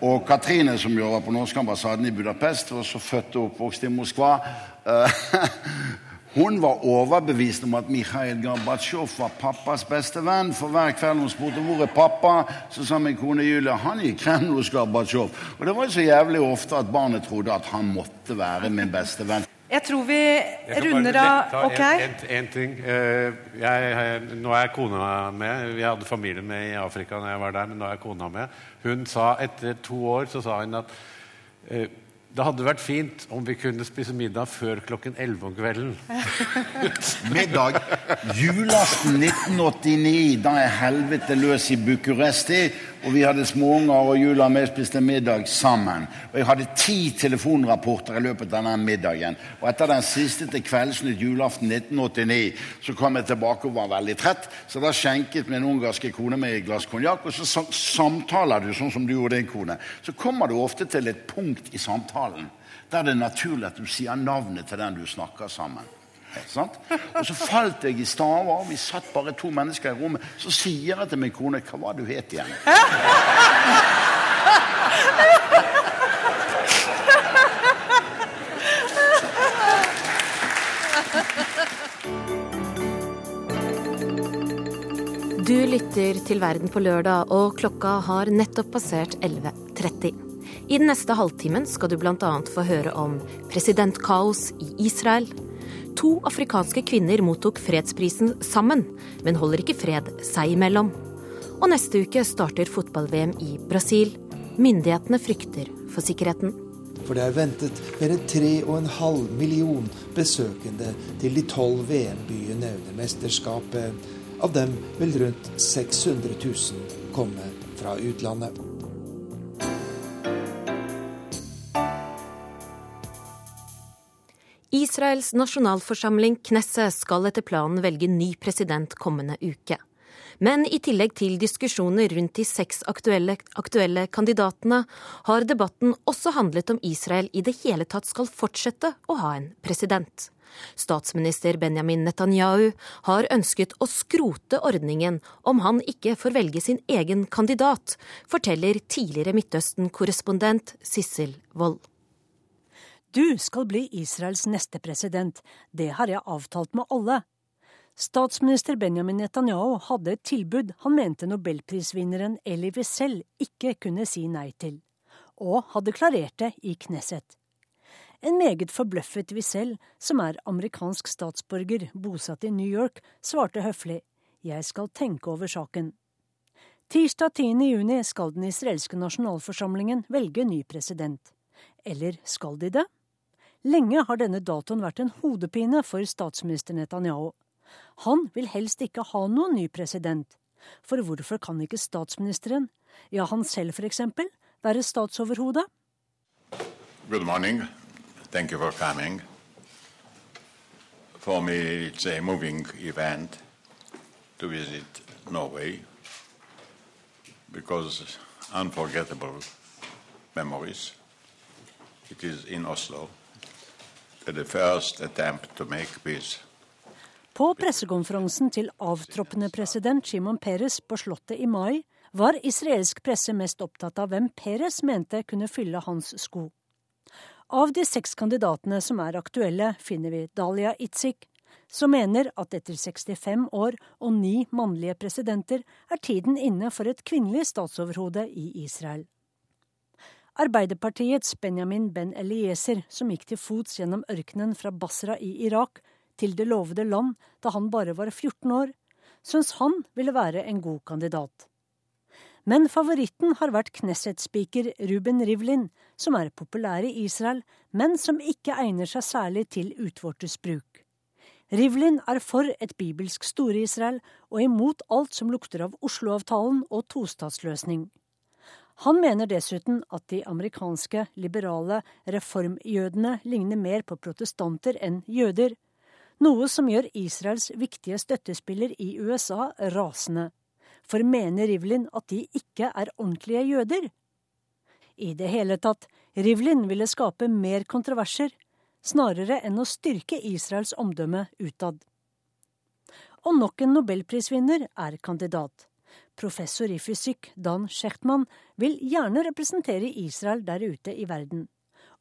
Og Katrine, som jobber på norske ambassaden i Budapest, var så født og oppvokst i Moskva eh, Hun var overbevist om at Mikhail Gorbatsjov var pappas beste venn. For hver kveld hun spurte hvor er pappa, så sa min kone Julie han gikk Kreml hos Gorbatsjov. Og det var jo så jævlig ofte at barnet trodde at han måtte være min beste venn. Jeg tror vi runder av Ok? En, en, en ting. Jeg, jeg, nå er kona med. Vi hadde familien med i Afrika når jeg var der, men nå er kona med. Hun sa etter to år så sa hun at eh, det hadde vært fint om vi kunne spise middag før klokken 11 om kvelden. middag julaften 1989. Da er helvete løs i Bucuresti. Og vi hadde småunger, og Jula og vi spiste middag sammen. Og jeg hadde ti telefonrapporter i løpet av den middagen. Og etter den siste til Kveldsnytt julaften 1989 så kom jeg tilbake og var veldig trett. Så da skjenket min ungarske kone meg et glass konjakk, og så samtaler du sånn som du gjorde din kone. Så kommer du ofte til et punkt i samtalen der det er naturlig at du sier navnet til den du snakker sammen. Og så falt jeg i staver. Vi satt bare to mennesker i rommet. Så sier jeg til min kone 'Hva var det du het igjen?' Du lytter til Verden på lørdag, og klokka har nettopp passert 11.30. I den neste halvtimen skal du bl.a. få høre om presidentkaos i Israel, To afrikanske kvinner mottok fredsprisen sammen, men holder ikke fred seg imellom. Og neste uke starter fotball-VM i Brasil. Myndighetene frykter for sikkerheten. For det er ventet mer enn 3,5 million besøkende til de tolv VM-byene under mesterskapet. Av dem vil rundt 600 000 komme fra utlandet. Israels nasjonalforsamling Knesset skal etter planen velge ny president kommende uke. Men i tillegg til diskusjoner rundt de seks aktuelle, aktuelle, kandidatene, har debatten også handlet om Israel i det hele tatt skal fortsette å ha en president. Statsminister Benjamin Netanyahu har ønsket å skrote ordningen om han ikke får velge sin egen kandidat, forteller tidligere Midtøsten-korrespondent Sissel Wold. Du skal bli Israels neste president, det har jeg avtalt med alle. Statsminister Benjamin Netanyahu hadde et tilbud han mente nobelprisvinneren Elie Wiesel ikke kunne si nei til, og hadde klarert det i Knesset. En meget forbløffet Wiesel, som er amerikansk statsborger bosatt i New York, svarte høflig jeg skal tenke over saken. Tirsdag 10. juni skal den israelske nasjonalforsamlingen velge ny president. Eller skal de det? Lenge har denne datoen vært en hodepine for statsminister Netanyahu. Han vil helst ikke ha noen ny president. For hvorfor kan ikke statsministeren, ja han selv eksempel, være statsoverhode? Good morning. Thank you for coming. For me, it's a moving event to visit Norway because unforgettable memories. It is in Oslo. På pressekonferansen til avtroppende president Shimon Peres på Slottet i mai var israelsk presse mest opptatt av hvem Peres mente kunne fylle hans sko. Av de seks kandidatene som er aktuelle, finner vi Dalia Itzik, som mener at etter 65 år og ni mannlige presidenter er tiden inne for et kvinnelig statsoverhode i Israel. Arbeiderpartiets Benjamin Ben Eliezer, som gikk til fots gjennom ørkenen fra Basra i Irak, til det lovede land da han bare var 14 år, syns han ville være en god kandidat. Men favoritten har vært Knesset-spiker Ruben Rivlin, som er populær i Israel, men som ikke egner seg særlig til utvortes bruk. Rivlin er for et bibelsk Store-Israel og imot alt som lukter av Oslo-avtalen og tostatsløsning. Han mener dessuten at de amerikanske liberale reformjødene ligner mer på protestanter enn jøder, noe som gjør Israels viktige støttespiller i USA rasende. For mener Rivlin at de ikke er ordentlige jøder? I det hele tatt, Rivlin ville skape mer kontroverser, snarere enn å styrke Israels omdømme utad. Og nok en nobelprisvinner er kandidat. Professor i fysikk Dan Schechtmann vil gjerne representere Israel der ute i verden.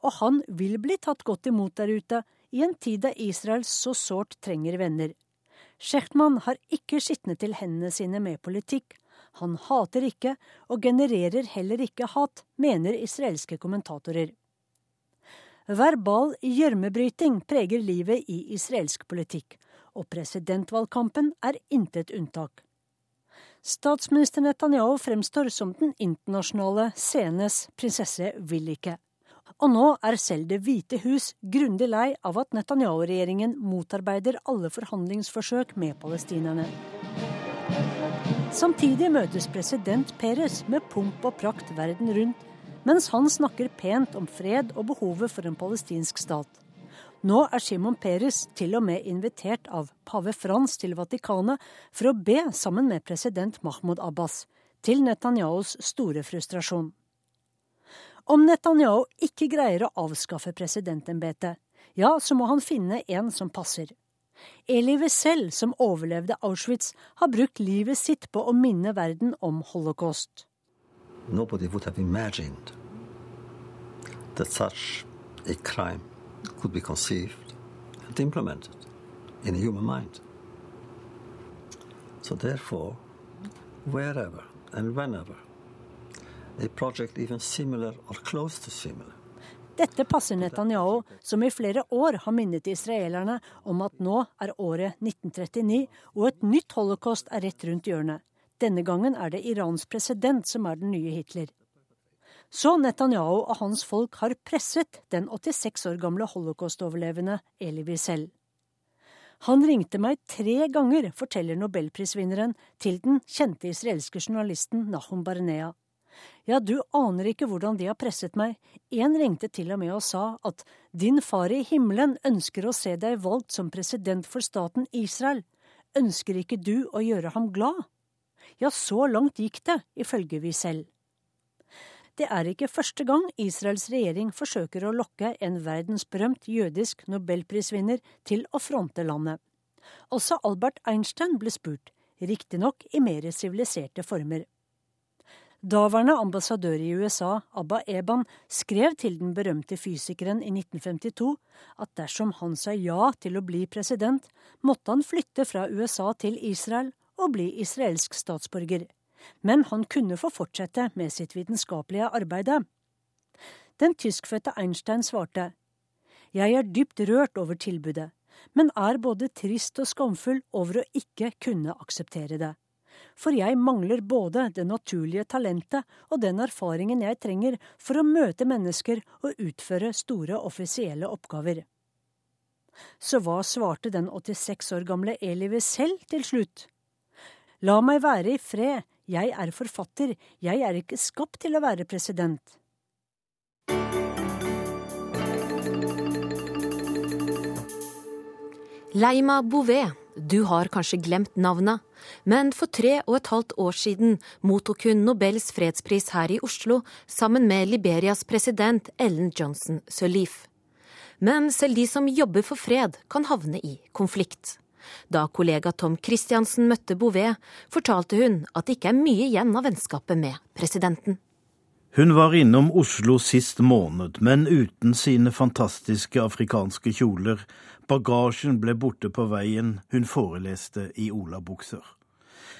Og han vil bli tatt godt imot der ute, i en tid da Israel så sårt trenger venner. Schechtmann har ikke skitnet til hendene sine med politikk. Han hater ikke, og genererer heller ikke hat, mener israelske kommentatorer. Verbal gjørmebryting preger livet i israelsk politikk, og presidentvalgkampen er intet unntak. Statsminister Netanyahu fremstår som den internasjonale scenes prinsesse vil ikke. Og nå er selv Det hvite hus grundig lei av at Netanyahu-regjeringen motarbeider alle forhandlingsforsøk med palestinerne. Samtidig møtes president Peres med pomp og prakt verden rundt, mens han snakker pent om fred og behovet for en palestinsk stat. Nå er Simon Peres til og med invitert av pave Frans til Vatikanet for å be sammen med president Mahmoud Abbas, til Netanyahus store frustrasjon. Om Netanyahu ikke greier å avskaffe presidentembetet, ja, så må han finne en som passer. Elie Wiesel, som overlevde Auschwitz, har brukt livet sitt på å minne verden om holocaust. Nobody would have imagined that such a crime could be conceived and implemented in a human mind. So therefore, wherever and whenever dette passer Netanyahu, som i flere år har minnet israelerne om at nå er året 1939 og et nytt holocaust er rett rundt hjørnet. Denne gangen er det Irans president som er den nye Hitler. Så Netanyahu og hans folk har presset den 86 år gamle holocaust-overlevende Eli Wiesel. Han ringte meg tre ganger, forteller nobelprisvinneren til den kjente israelske journalisten Nahum Barnea. Ja, du aner ikke hvordan de har presset meg. En ringte til og med og sa at din far i himmelen ønsker å se deg valgt som president for staten Israel. Ønsker ikke du å gjøre ham glad? Ja, så langt gikk det, ifølge vi selv. Det er ikke første gang Israels regjering forsøker å lokke en verdensberømt jødisk nobelprisvinner til å fronte landet. Også Albert Einstein ble spurt, riktignok i mer siviliserte former. Daværende ambassadør i USA, Abba Eban, skrev til den berømte fysikeren i 1952 at dersom han sa ja til å bli president, måtte han flytte fra USA til Israel og bli israelsk statsborger. Men han kunne få fortsette med sitt vitenskapelige arbeide. Den tyskfødte Einstein svarte Jeg er dypt rørt over tilbudet, men er både trist og skamfull over å ikke kunne akseptere det for jeg mangler både det naturlige talentet og den erfaringen jeg trenger for å møte mennesker og utføre store offisielle oppgaver. Så hva svarte den 86 år gamle Elivet selv til slutt? La meg være i fred, jeg er forfatter, jeg er ikke skapt til å være president. Leima Bouvet, du har kanskje glemt navnet, men for tre og et halvt år siden mottok hun Nobels fredspris her i Oslo sammen med Liberias president Ellen Johnson Sirleaf. Men selv de som jobber for fred, kan havne i konflikt. Da kollega Tom Christiansen møtte Bouvet, fortalte hun at det ikke er mye igjen av vennskapet med presidenten. Hun var innom Oslo sist måned, men uten sine fantastiske afrikanske kjoler Bagasjen ble borte på veien, hun foreleste i olabukser.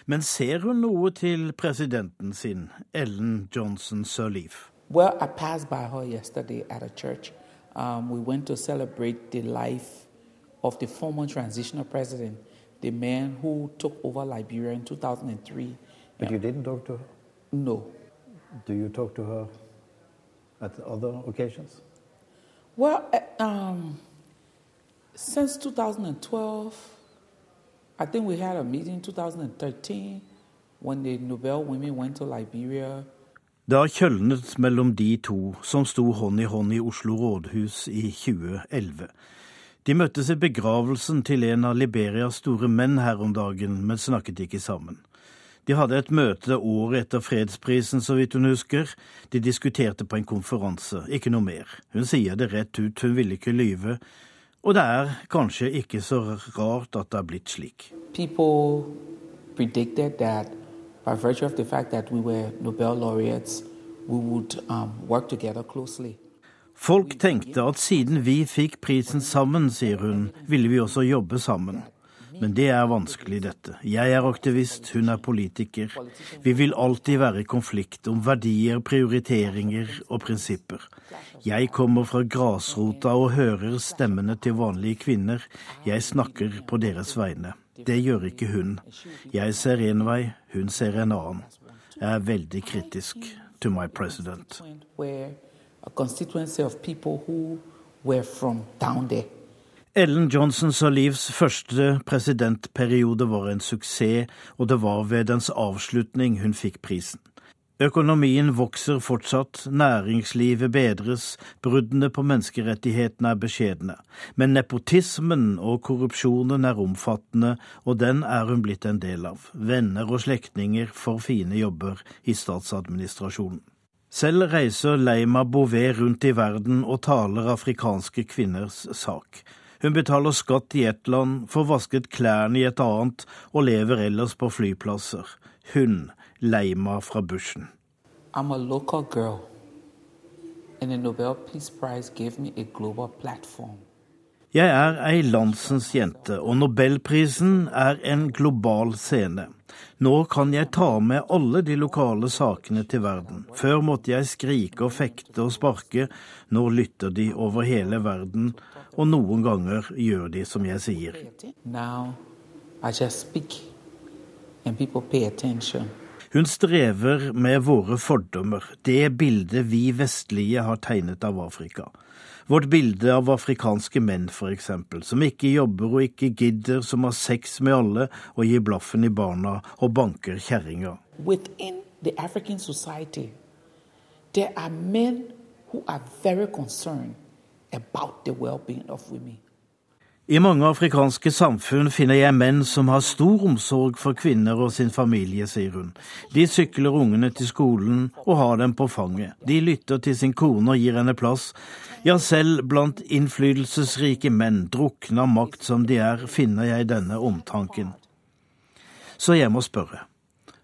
Men ser hun noe til presidenten sin, Ellen Johnson Sirleaf? Well, I passed by her yesterday at a church. Um, we went to celebrate the life of the former transitional president, the man who took over Liberia in 2003. But you didn't talk to her? No. Do you talk to her at other occasions? Well, uh, um, Since 2012, I think we had a meeting in 2013 when the Nobel women went to Liberia. Det har kjølnet mellom de to som sto hånd i hånd i Oslo rådhus i 2011. De møttes i begravelsen til en av Liberias store menn her om dagen, men snakket ikke sammen. De hadde et møte året etter fredsprisen, så vidt hun husker. De diskuterte på en konferanse, ikke noe mer. Hun sier det rett ut, hun ville ikke lyve. Og det er kanskje ikke så rart at det er blitt slik. Folk tenkte at siden vi fikk prisen sammen, sier hun, ville vi også jobbe sammen. Men det er vanskelig, dette. Jeg er aktivist, hun er politiker. Vi vil alltid være i konflikt om verdier, prioriteringer og prinsipper. Jeg kommer fra grasrota og hører stemmene til vanlige kvinner. Jeg snakker på deres vegne. Det gjør ikke hun. Jeg ser én vei, hun ser en annen. Jeg er veldig kritisk to my president. A constituency of people who were from down there. Ellen Johnson Livs første presidentperiode var en suksess, og det var ved dens avslutning hun fikk prisen. Økonomien vokser fortsatt, næringslivet bedres, bruddene på menneskerettighetene er beskjedne. Men nepotismen og korrupsjonen er omfattende, og den er hun blitt en del av. Venner og slektninger får fine jobber i statsadministrasjonen. Selv reiser Leima Bouvet rundt i verden og taler afrikanske kvinners sak. Hun betaler skatt i ett land, får vasket klærne i et annet og lever ellers på flyplasser. Hun, Leima fra bushen. I'm a local girl, and the Nobel Peace Prize gave me a global platform. Jeg er ei landsens jente, og nobelprisen er en global scene. Nå kan jeg ta med alle de lokale sakene til verden. Før måtte jeg skrike og fekte og sparke, nå lytter de over hele verden, og noen ganger gjør de som jeg sier. Hun strever med våre fordommer, det bildet vi vestlige har tegnet av Afrika. Vårt bilde av afrikanske menn, for eksempel, som ikke jobber og ikke gidder, som har sex med alle og gir blaffen i barna og banker kjerringa. The African society, there are men who are very concerned about the well-being of women. I mange afrikanske samfunn finner jeg menn som har stor omsorg for kvinner og sin familie, sier hun. De sykler ungene til skolen og har dem på fanget. De lytter til sin kone og gir henne plass. Ja, selv blant innflytelsesrike menn, drukne av makt som de er, finner jeg denne omtanken. Så jeg må spørre,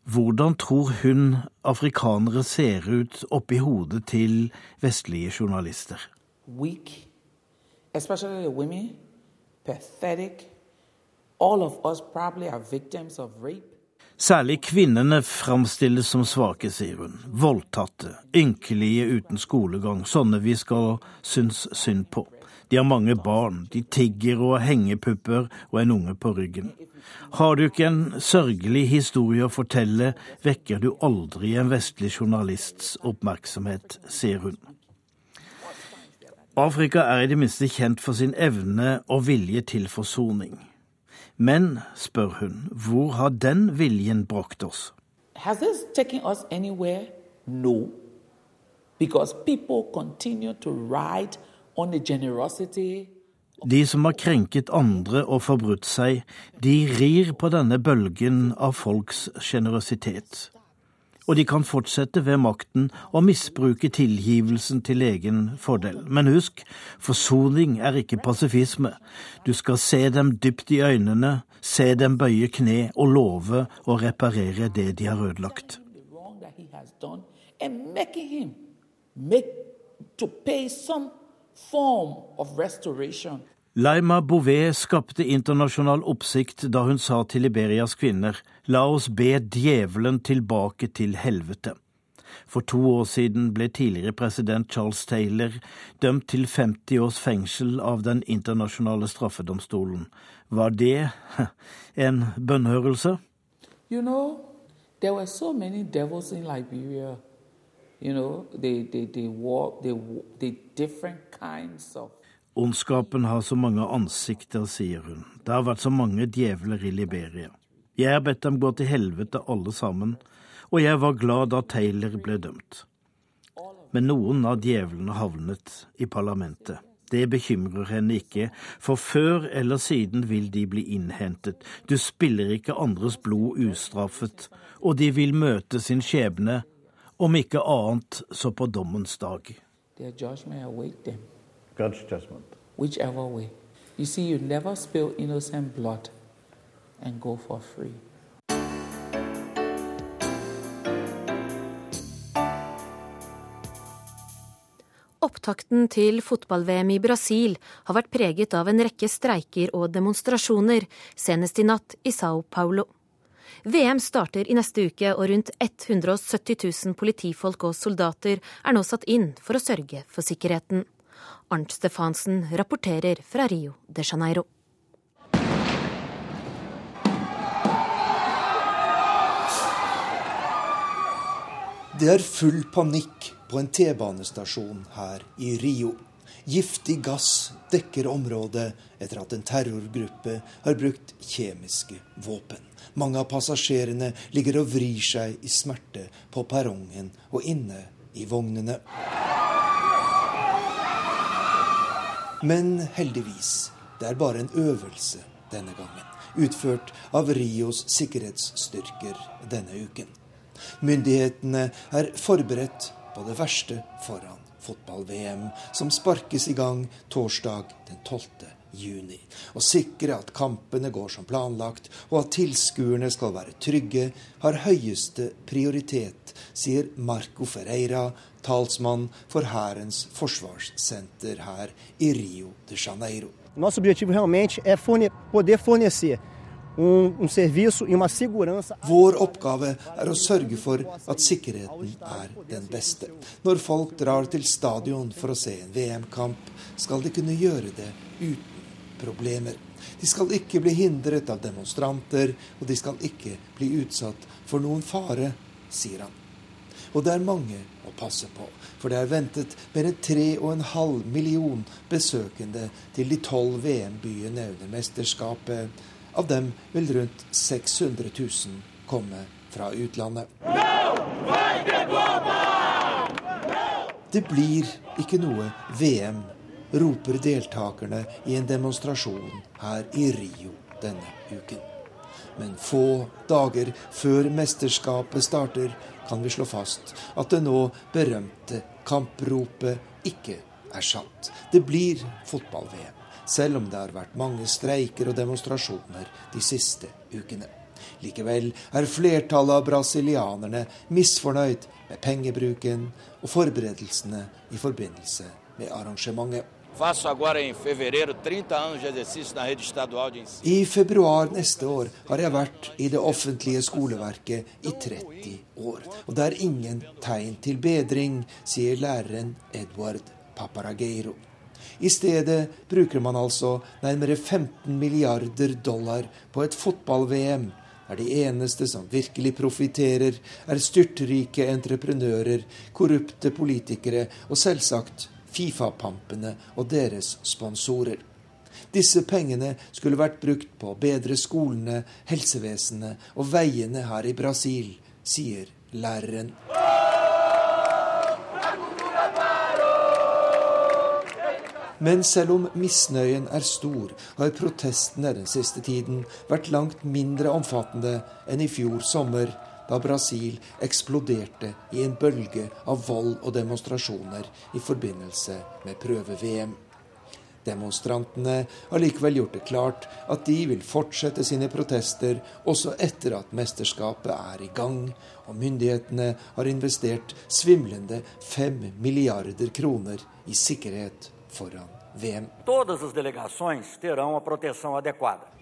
Hvordan tror hun afrikanere ser ut oppi hodet til vestlige journalister? Weak, especially women, pathetic. All of us probably are victims of rape. Særlig kvinnene framstilles som svake, sier hun. Voldtatte, ynkelige uten skolegang, sånne vi skal synes synd på. De har mange barn, de tigger og har hengepupper og en unge på ryggen. Har du ikke en sørgelig historie å fortelle, vekker du aldri en vestlig journalists oppmerksomhet, sier hun. Afrika er i det minste kjent for sin evne og vilje til forsoning. Men, spør hun, hvor har den viljen brakt oss? Has this taken us anywhere? No. Because people continue to ride on the generosity De som har krenket andre og forbrutt seg, de rir på denne bølgen av folks sjenerøsitet og de kan fortsette ved makten og misbruke tilgivelsen til egen fordel. Men husk, forsoning er ikke pasifisme. Du skal se dem dypt i øynene, se dem bøye kne og love å reparere det de har ødelagt. Laima Bouvet skapte internasjonal oppsikt da hun sa til Liberias kvinner la oss be djevelen tilbake til helvete. For to år siden ble tidligere president Charles Taylor dømt til 50 års fengsel av Den internasjonale straffedomstolen. Var det en bønnhørelse? You know, there were so many devils in Liberia. You know, they, they, they, war, they, they different kinds of Ondskapen har så mange ansikter, sier hun. Det har vært så mange djevler i Liberia. Jeg har bedt dem gå til helvete alle sammen, og jeg var glad da Taylor ble dømt. Men noen av djevlene havnet i parlamentet. Det bekymrer henne ikke, for før eller siden vil de bli innhentet. Du spiller ikke andres blod ustraffet, og de vil møte sin skjebne, om ikke annet så på dommens dag. Their judgment await them. God's judgment. Whichever way. You see, you never spill innocent blood and go for free. Opptakten til fotball-VM i Brasil har vært preget av en rekke streiker og demonstrasjoner, senest i natt i Sao Paulo. VM starter i neste uke, og rundt 170 000 politifolk og soldater er nå satt inn for å sørge for sikkerheten. Arnt Stefansen rapporterer fra Rio de Janeiro. Det er full panikk på en T-banestasjon her i Rio. Giftig gass dekker området etter at en terrorgruppe har brukt kjemiske våpen. Mange av passasjerene ligger og vrir seg i smerte på perrongen og inne i vognene. Men heldigvis, det er bare en øvelse denne gangen. Utført av Rios sikkerhetsstyrker denne uken. Myndighetene er forberedt på det verste foran fotball-VM, som sparkes i gang torsdag den 12. juni. Å sikre at kampene går som planlagt, og at tilskuerne skal være trygge, har høyeste prioritet, sier Marco Ferreira, talsmann for Hærens forsvarssenter her i Rio de Janeiro. Nosso objetivo realmente é forne poder fornecer um, um serviço e uma segurança Vår oppgave er å sørge for at sikkerheten er den beste. Når folk drar til stadion for å se en VM-kamp, skal de kunne gjøre det uten problemer. De skal ikke bli hindret av demonstranter, og de skal ikke bli utsatt for noen fare, sier han. Og det er mange å passe på, for det er ventet mer enn 3,5 million besøkende til de tolv VM-byene under mesterskapet. Av dem vil rundt 600 000 komme fra utlandet. Det blir ikke noe VM, roper deltakerne i en demonstrasjon her i Rio denne uken. Men få dager før mesterskapet starter, kan vi slå fast at det nå berømte kampropet ikke er sant. Det blir fotball-VM, selv om det har vært mange streiker og demonstrasjoner de siste ukene. Likevel er flertallet av brasilianerne misfornøyd med pengebruken og forberedelsene i forbindelse med arrangementet. I februar neste år har jeg vært i det offentlige skoleverket i 30 år. Og det er ingen tegn til bedring, sier læreren Edward Paparageiro. I stedet bruker man altså nærmere 15 milliarder dollar på et fotball-VM der de eneste som virkelig profitterer, er styrtrike entreprenører, korrupte politikere og selvsagt Fifa-pampene og deres sponsorer. Disse pengene skulle vært brukt på å bedre skolene, helsevesenet og veiene her i Brasil, sier læreren. Men selv om misnøyen er stor, har protestene den siste tiden vært langt mindre omfattende enn i fjor sommer, da Brasil eksploderte i en bølge av vold og demonstrasjoner i forbindelse med prøve-VM. Demonstrantene har likevel gjort det klart at de vil fortsette sine protester også etter at mesterskapet er i gang, og myndighetene har investert svimlende fem milliarder kroner i sikkerhet foran VM.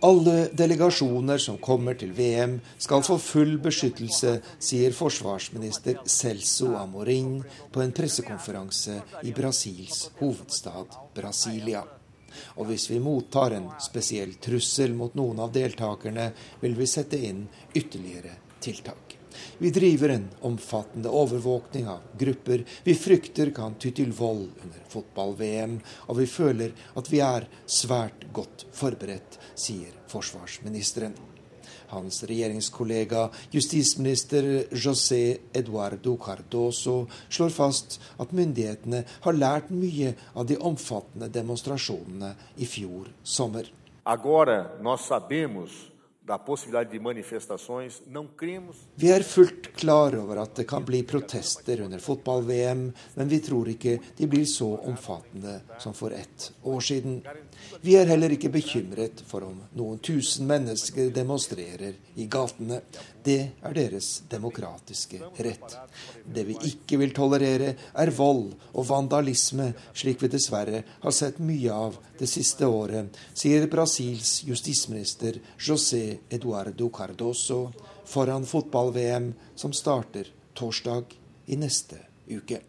Alle delegasjoner som kommer til VM skal få full beskyttelse, sier forsvarsminister Celso Amorin på en pressekonferanse i Brasils hovedstad Brasilia. Og hvis vi mottar en spesiell trussel mot noen av deltakerne, vil vi sette inn ytterligere tiltak. Vi driver en omfattende overvåkning av grupper vi frykter kan ty til vold under fotball-VM, og vi føler at vi er svært godt forberedt, sier forsvarsministeren. Hans regjeringskollega justisminister José Eduardo Cardoso slår fast at myndighetene har lært mye av de omfattende demonstrasjonene i fjor sommer. Agora nós sabemos vi er fullt klar over at det kan bli protester under fotball-VM, men vi tror ikke de blir så omfattende som for ett år siden. Vi er heller ikke bekymret for om noen tusen mennesker demonstrerer i gatene. Det er deres demokratiske rett. Det vi ikke vil tolerere, er vold og vandalisme, slik vi dessverre har sett mye av det siste året, sier Brasils justisminister José Eduardo Cardoso foran fotball-VM som starter torsdag i neste uke.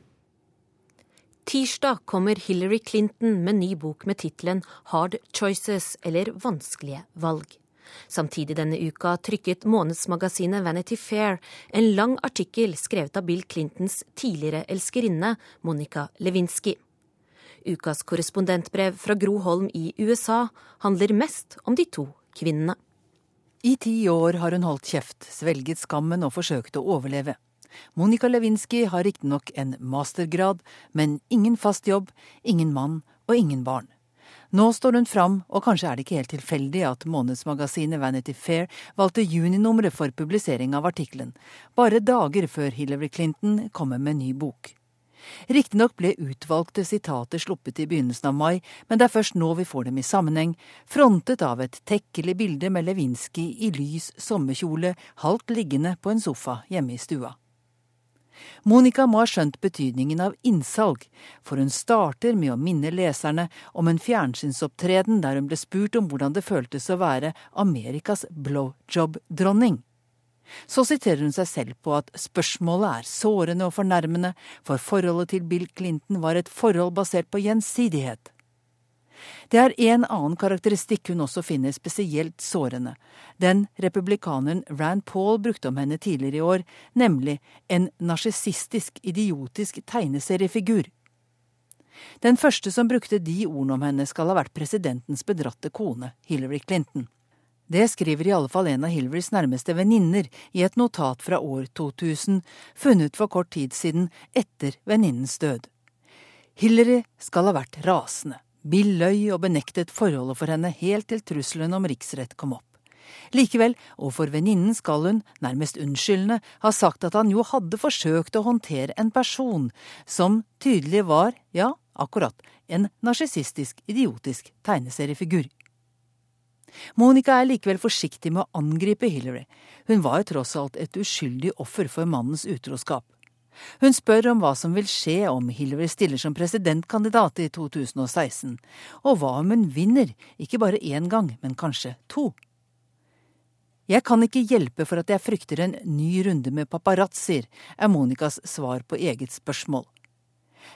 Tirsdag kommer Hillary Clinton med ny bok med tittelen Hard Choices, eller Vanskelige valg. Samtidig denne uka trykket månedsmagasinet Vanity Fair en lang artikkel skrevet av Bill Clintons tidligere elskerinne Monica Lewinsky. Ukas korrespondentbrev fra Gro Holm i USA handler mest om de to kvinnene. I ti år har hun holdt kjeft, svelget skammen og forsøkt å overleve. Monica Lewinsky har riktignok en mastergrad, men ingen fast jobb, ingen mann og ingen barn. Nå står hun fram, og kanskje er det ikke helt tilfeldig at månedsmagasinet Vanity Fair valgte juninummeret for publisering av artikkelen, bare dager før Hillary Clinton kommer med ny bok. Riktignok ble utvalgte sitater sluppet i begynnelsen av mai, men det er først nå vi får dem i sammenheng, frontet av et tekkelig bilde med Lewinsky i lys sommerkjole, halvt liggende på en sofa hjemme i stua. Monica må ha skjønt betydningen av innsalg, for hun starter med å minne leserne om en fjernsynsopptreden der hun ble spurt om hvordan det føltes å være Amerikas blowjob-dronning. Så siterer hun seg selv på at spørsmålet er sårende og fornærmende, for forholdet til Bill Clinton var et forhold basert på gjensidighet. Det er en annen karakteristikk hun også finner spesielt sårende. Den republikaneren Rand Paul brukte om henne tidligere i år, nemlig en narsissistisk, idiotisk tegneseriefigur. Den første som brukte de ordene om henne, skal ha vært presidentens bedratte kone, Hillary Clinton. Det skriver i alle fall en av Hillarys nærmeste venninner i et notat fra år 2000, funnet for kort tid siden etter venninnens død. Hillary skal ha vært rasende. Bill løy og benektet forholdet for henne helt til trusselen om riksrett kom opp. Likevel, overfor venninnen skal hun, nærmest unnskyldende, ha sagt at han jo hadde forsøkt å håndtere en person som tydelig var, ja, akkurat, en narsissistisk, idiotisk tegneseriefigur. Monica er likevel forsiktig med å angripe Hillary. Hun var jo tross alt et uskyldig offer for mannens utroskap. Hun spør om hva som vil skje om Hillary stiller som presidentkandidat i 2016, og hva om hun vinner, ikke bare én gang, men kanskje to. Jeg kan ikke hjelpe for at jeg frykter en ny runde med paparazzier, er Monicas svar på eget spørsmål.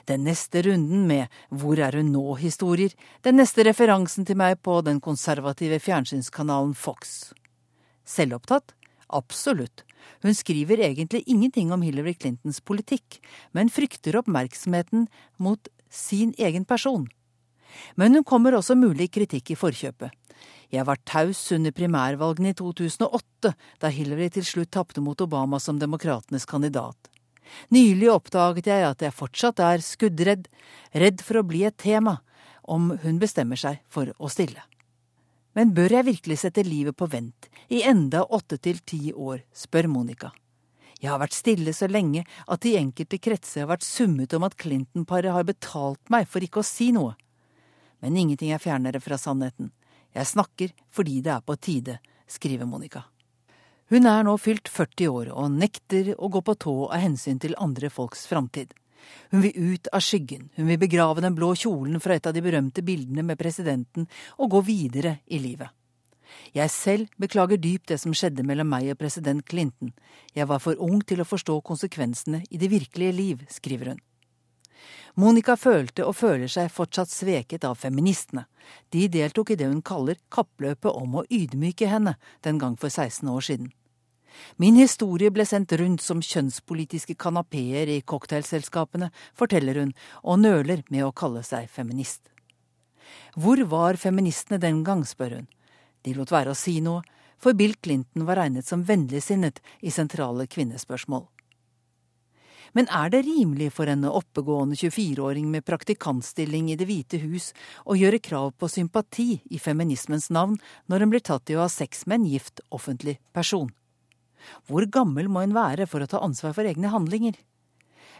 Den neste runden med Hvor er hun nå-historier, den neste referansen til meg på den konservative fjernsynskanalen Fox. Selvopptatt? Absolutt. Hun skriver egentlig ingenting om Hillary Clintons politikk, men frykter oppmerksomheten mot sin egen person. Men hun kommer også mulig kritikk i forkjøpet. Jeg var taus under primærvalgene i 2008, da Hillary til slutt tapte mot Obama som demokratenes kandidat. Nylig oppdaget jeg at jeg fortsatt er skuddredd, redd for å bli et tema, om hun bestemmer seg for å stille. Men bør jeg virkelig sette livet på vent i enda åtte til ti år, spør Monica. Jeg har vært stille så lenge at de enkelte kretser har vært summet om at Clinton-paret har betalt meg for ikke å si noe. Men ingenting er fjernere fra sannheten. Jeg snakker fordi det er på tide, skriver Monica. Hun er nå fylt 40 år og nekter å gå på tå av hensyn til andre folks framtid. Hun vil ut av skyggen, hun vil begrave den blå kjolen fra et av de berømte bildene med presidenten og gå videre i livet. Jeg selv beklager dypt det som skjedde mellom meg og president Clinton. Jeg var for ung til å forstå konsekvensene i det virkelige liv, skriver hun. Monica følte og føler seg fortsatt sveket av feministene. De deltok i det hun kaller kappløpet om å ydmyke henne den gang for 16 år siden. Min historie ble sendt rundt som kjønnspolitiske kanapeer i cocktailselskapene, forteller hun, og nøler med å kalle seg feminist. Hvor var feministene den gang, spør hun. De lot være å si noe, for Bill Clinton var regnet som vennligsinnet i sentrale kvinnespørsmål. Men er det rimelig for en oppegående 24-åring med praktikantstilling i Det hvite hus å gjøre krav på sympati i feminismens navn når hun blir tatt i å ha sex med en gift offentlig person? Hvor gammel må hun være for å ta ansvar for egne handlinger?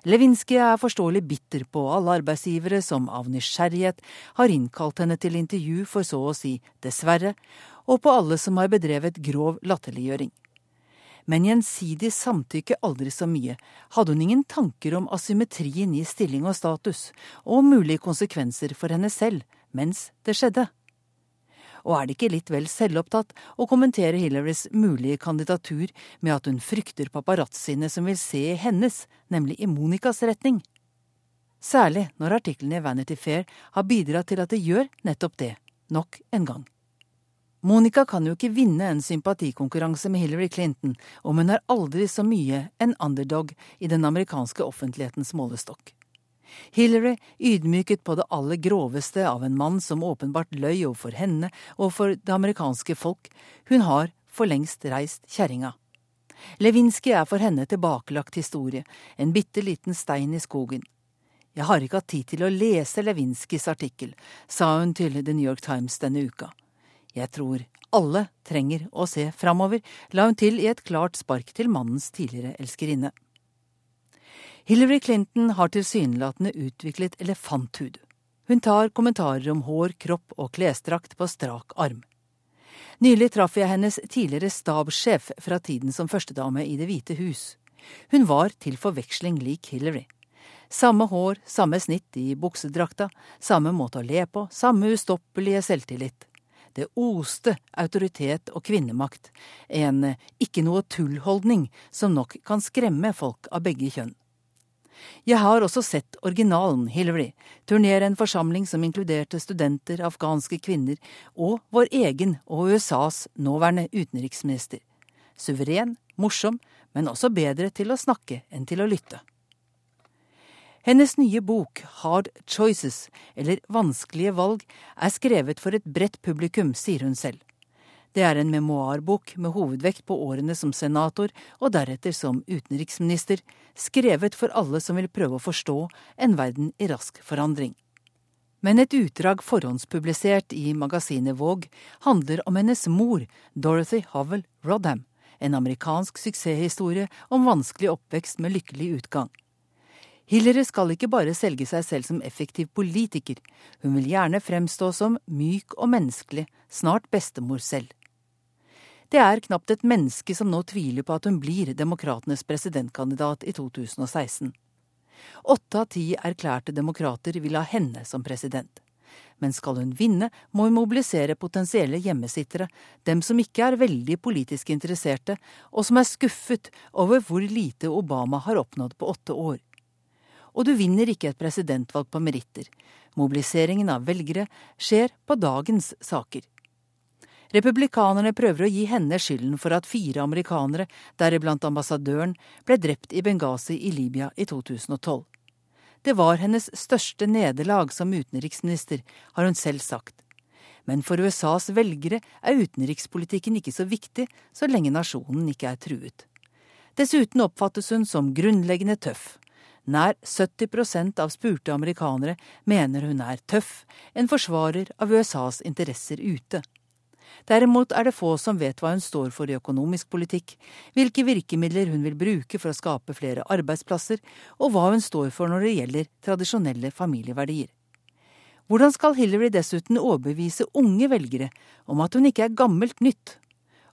Lewinsky er forståelig bitter på alle arbeidsgivere som av nysgjerrighet har innkalt henne til intervju for så å si dessverre, og på alle som har bedrevet grov latterliggjøring men gjensidig samtykke aldri så mye, hadde hun ingen tanker om asymmetrien i stilling og status, og mulige konsekvenser for henne selv mens det skjedde. Og er det ikke litt vel selvopptatt å kommentere Hillarys mulige kandidatur med at hun frykter paparazziene som vil se i hennes, nemlig i Monicas retning? Særlig når artiklene i Vanity Fair har bidratt til at det gjør nettopp det, nok en gang. Monica kan jo ikke vinne en sympatikonkurranse med Hillary Clinton om hun er aldri så mye en underdog i den amerikanske offentlighetens målestokk. Hillary ydmyket på det aller groveste av en mann som åpenbart løy overfor henne og for det amerikanske folk, hun har for lengst reist kjerringa. Lewinsky er for henne tilbakelagt historie, en bitte liten stein i skogen. Jeg har ikke hatt tid til å lese Levinskys artikkel, sa hun til The New York Times denne uka. Jeg tror alle trenger å se framover, la hun til i et klart spark til mannens tidligere elskerinne. Hillary Clinton har tilsynelatende utviklet elefanthud. Hun tar kommentarer om hår, kropp og klesdrakt på strak arm. Nylig traff jeg hennes tidligere stabssjef fra tiden som førstedame i Det hvite hus. Hun var til forveksling lik Hillary. Samme hår, samme snitt i buksedrakta, samme måte å le på, samme ustoppelige selvtillit. Det oste autoritet og kvinnemakt, en ikke noe tull-holdning som nok kan skremme folk av begge kjønn. Jeg har også sett originalen Hillary turnere en forsamling som inkluderte studenter, afghanske kvinner og vår egen og USAs nåværende utenriksminister. Suveren, morsom, men også bedre til å snakke enn til å lytte. Hennes nye bok, Hard Choices, eller Vanskelige valg, er skrevet for et bredt publikum, sier hun selv. Det er en memoarbok med hovedvekt på årene som senator og deretter som utenriksminister, skrevet for alle som vil prøve å forstå en verden i rask forandring. Men et utdrag forhåndspublisert i magasinet Vogue handler om hennes mor, Dorothy Howell Rodham, en amerikansk suksesshistorie om vanskelig oppvekst med lykkelig utgang. Hillary skal ikke bare selge seg selv som effektiv politiker, hun vil gjerne fremstå som myk og menneskelig, snart bestemor selv. Det er knapt et menneske som nå tviler på at hun blir demokratenes presidentkandidat i 2016. Åtte av ti erklærte demokrater vil ha henne som president. Men skal hun vinne, må hun mobilisere potensielle hjemmesittere, dem som ikke er veldig politisk interesserte, og som er skuffet over hvor lite Obama har oppnådd på åtte år. Og du vinner ikke et presidentvalg på meritter. Mobiliseringen av velgere skjer på dagens saker. Republikanerne prøver å gi henne skylden for at fire amerikanere, deriblant ambassadøren, ble drept i Benghazi i Libya i 2012. Det var hennes største nederlag som utenriksminister, har hun selv sagt. Men for USAs velgere er utenrikspolitikken ikke så viktig så lenge nasjonen ikke er truet. Dessuten oppfattes hun som grunnleggende tøff. Nær 70% av spurte amerikanere mener hun er tøff, en forsvarer av USAs interesser ute. Derimot er det få som vet hva hun står for i økonomisk politikk, hvilke virkemidler hun vil bruke for å skape flere arbeidsplasser, og hva hun står for når det gjelder tradisjonelle familieverdier. Hvordan skal Hillary dessuten overbevise unge velgere om at hun ikke er gammelt nytt,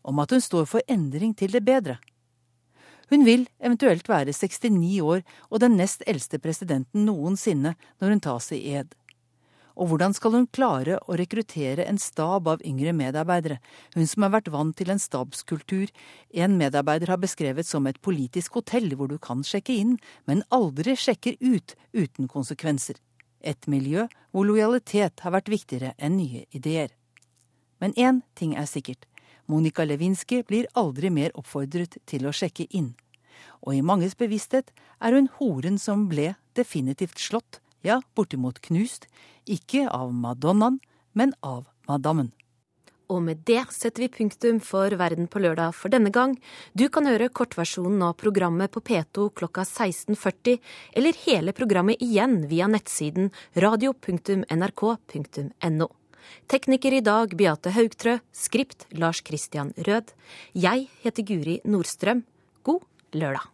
om at hun står for endring til det bedre? Hun vil eventuelt være 69 år og den nest eldste presidenten noensinne når hun tas i ed. Og hvordan skal hun klare å rekruttere en stab av yngre medarbeidere, hun som har vært vant til en stabskultur en medarbeider har beskrevet som et politisk hotell hvor du kan sjekke inn, men aldri sjekker ut uten konsekvenser. Et miljø hvor lojalitet har vært viktigere enn nye ideer. Men én ting er sikkert. Monica Lewinsky blir aldri mer oppfordret til å sjekke inn. Og i manges bevissthet er hun horen som ble definitivt slått ja, bortimot knust, ikke av madonnaen, men av madammen. Og med det setter vi punktum for Verden på lørdag for denne gang. Du kan høre kortversjonen av programmet på P2 klokka 16.40, eller hele programmet igjen via nettsiden radio.nrk.no. Tekniker i dag Beate Haugtrø, skript Lars Christian Rød. Jeg heter Guri Nordstrøm. God lørdag.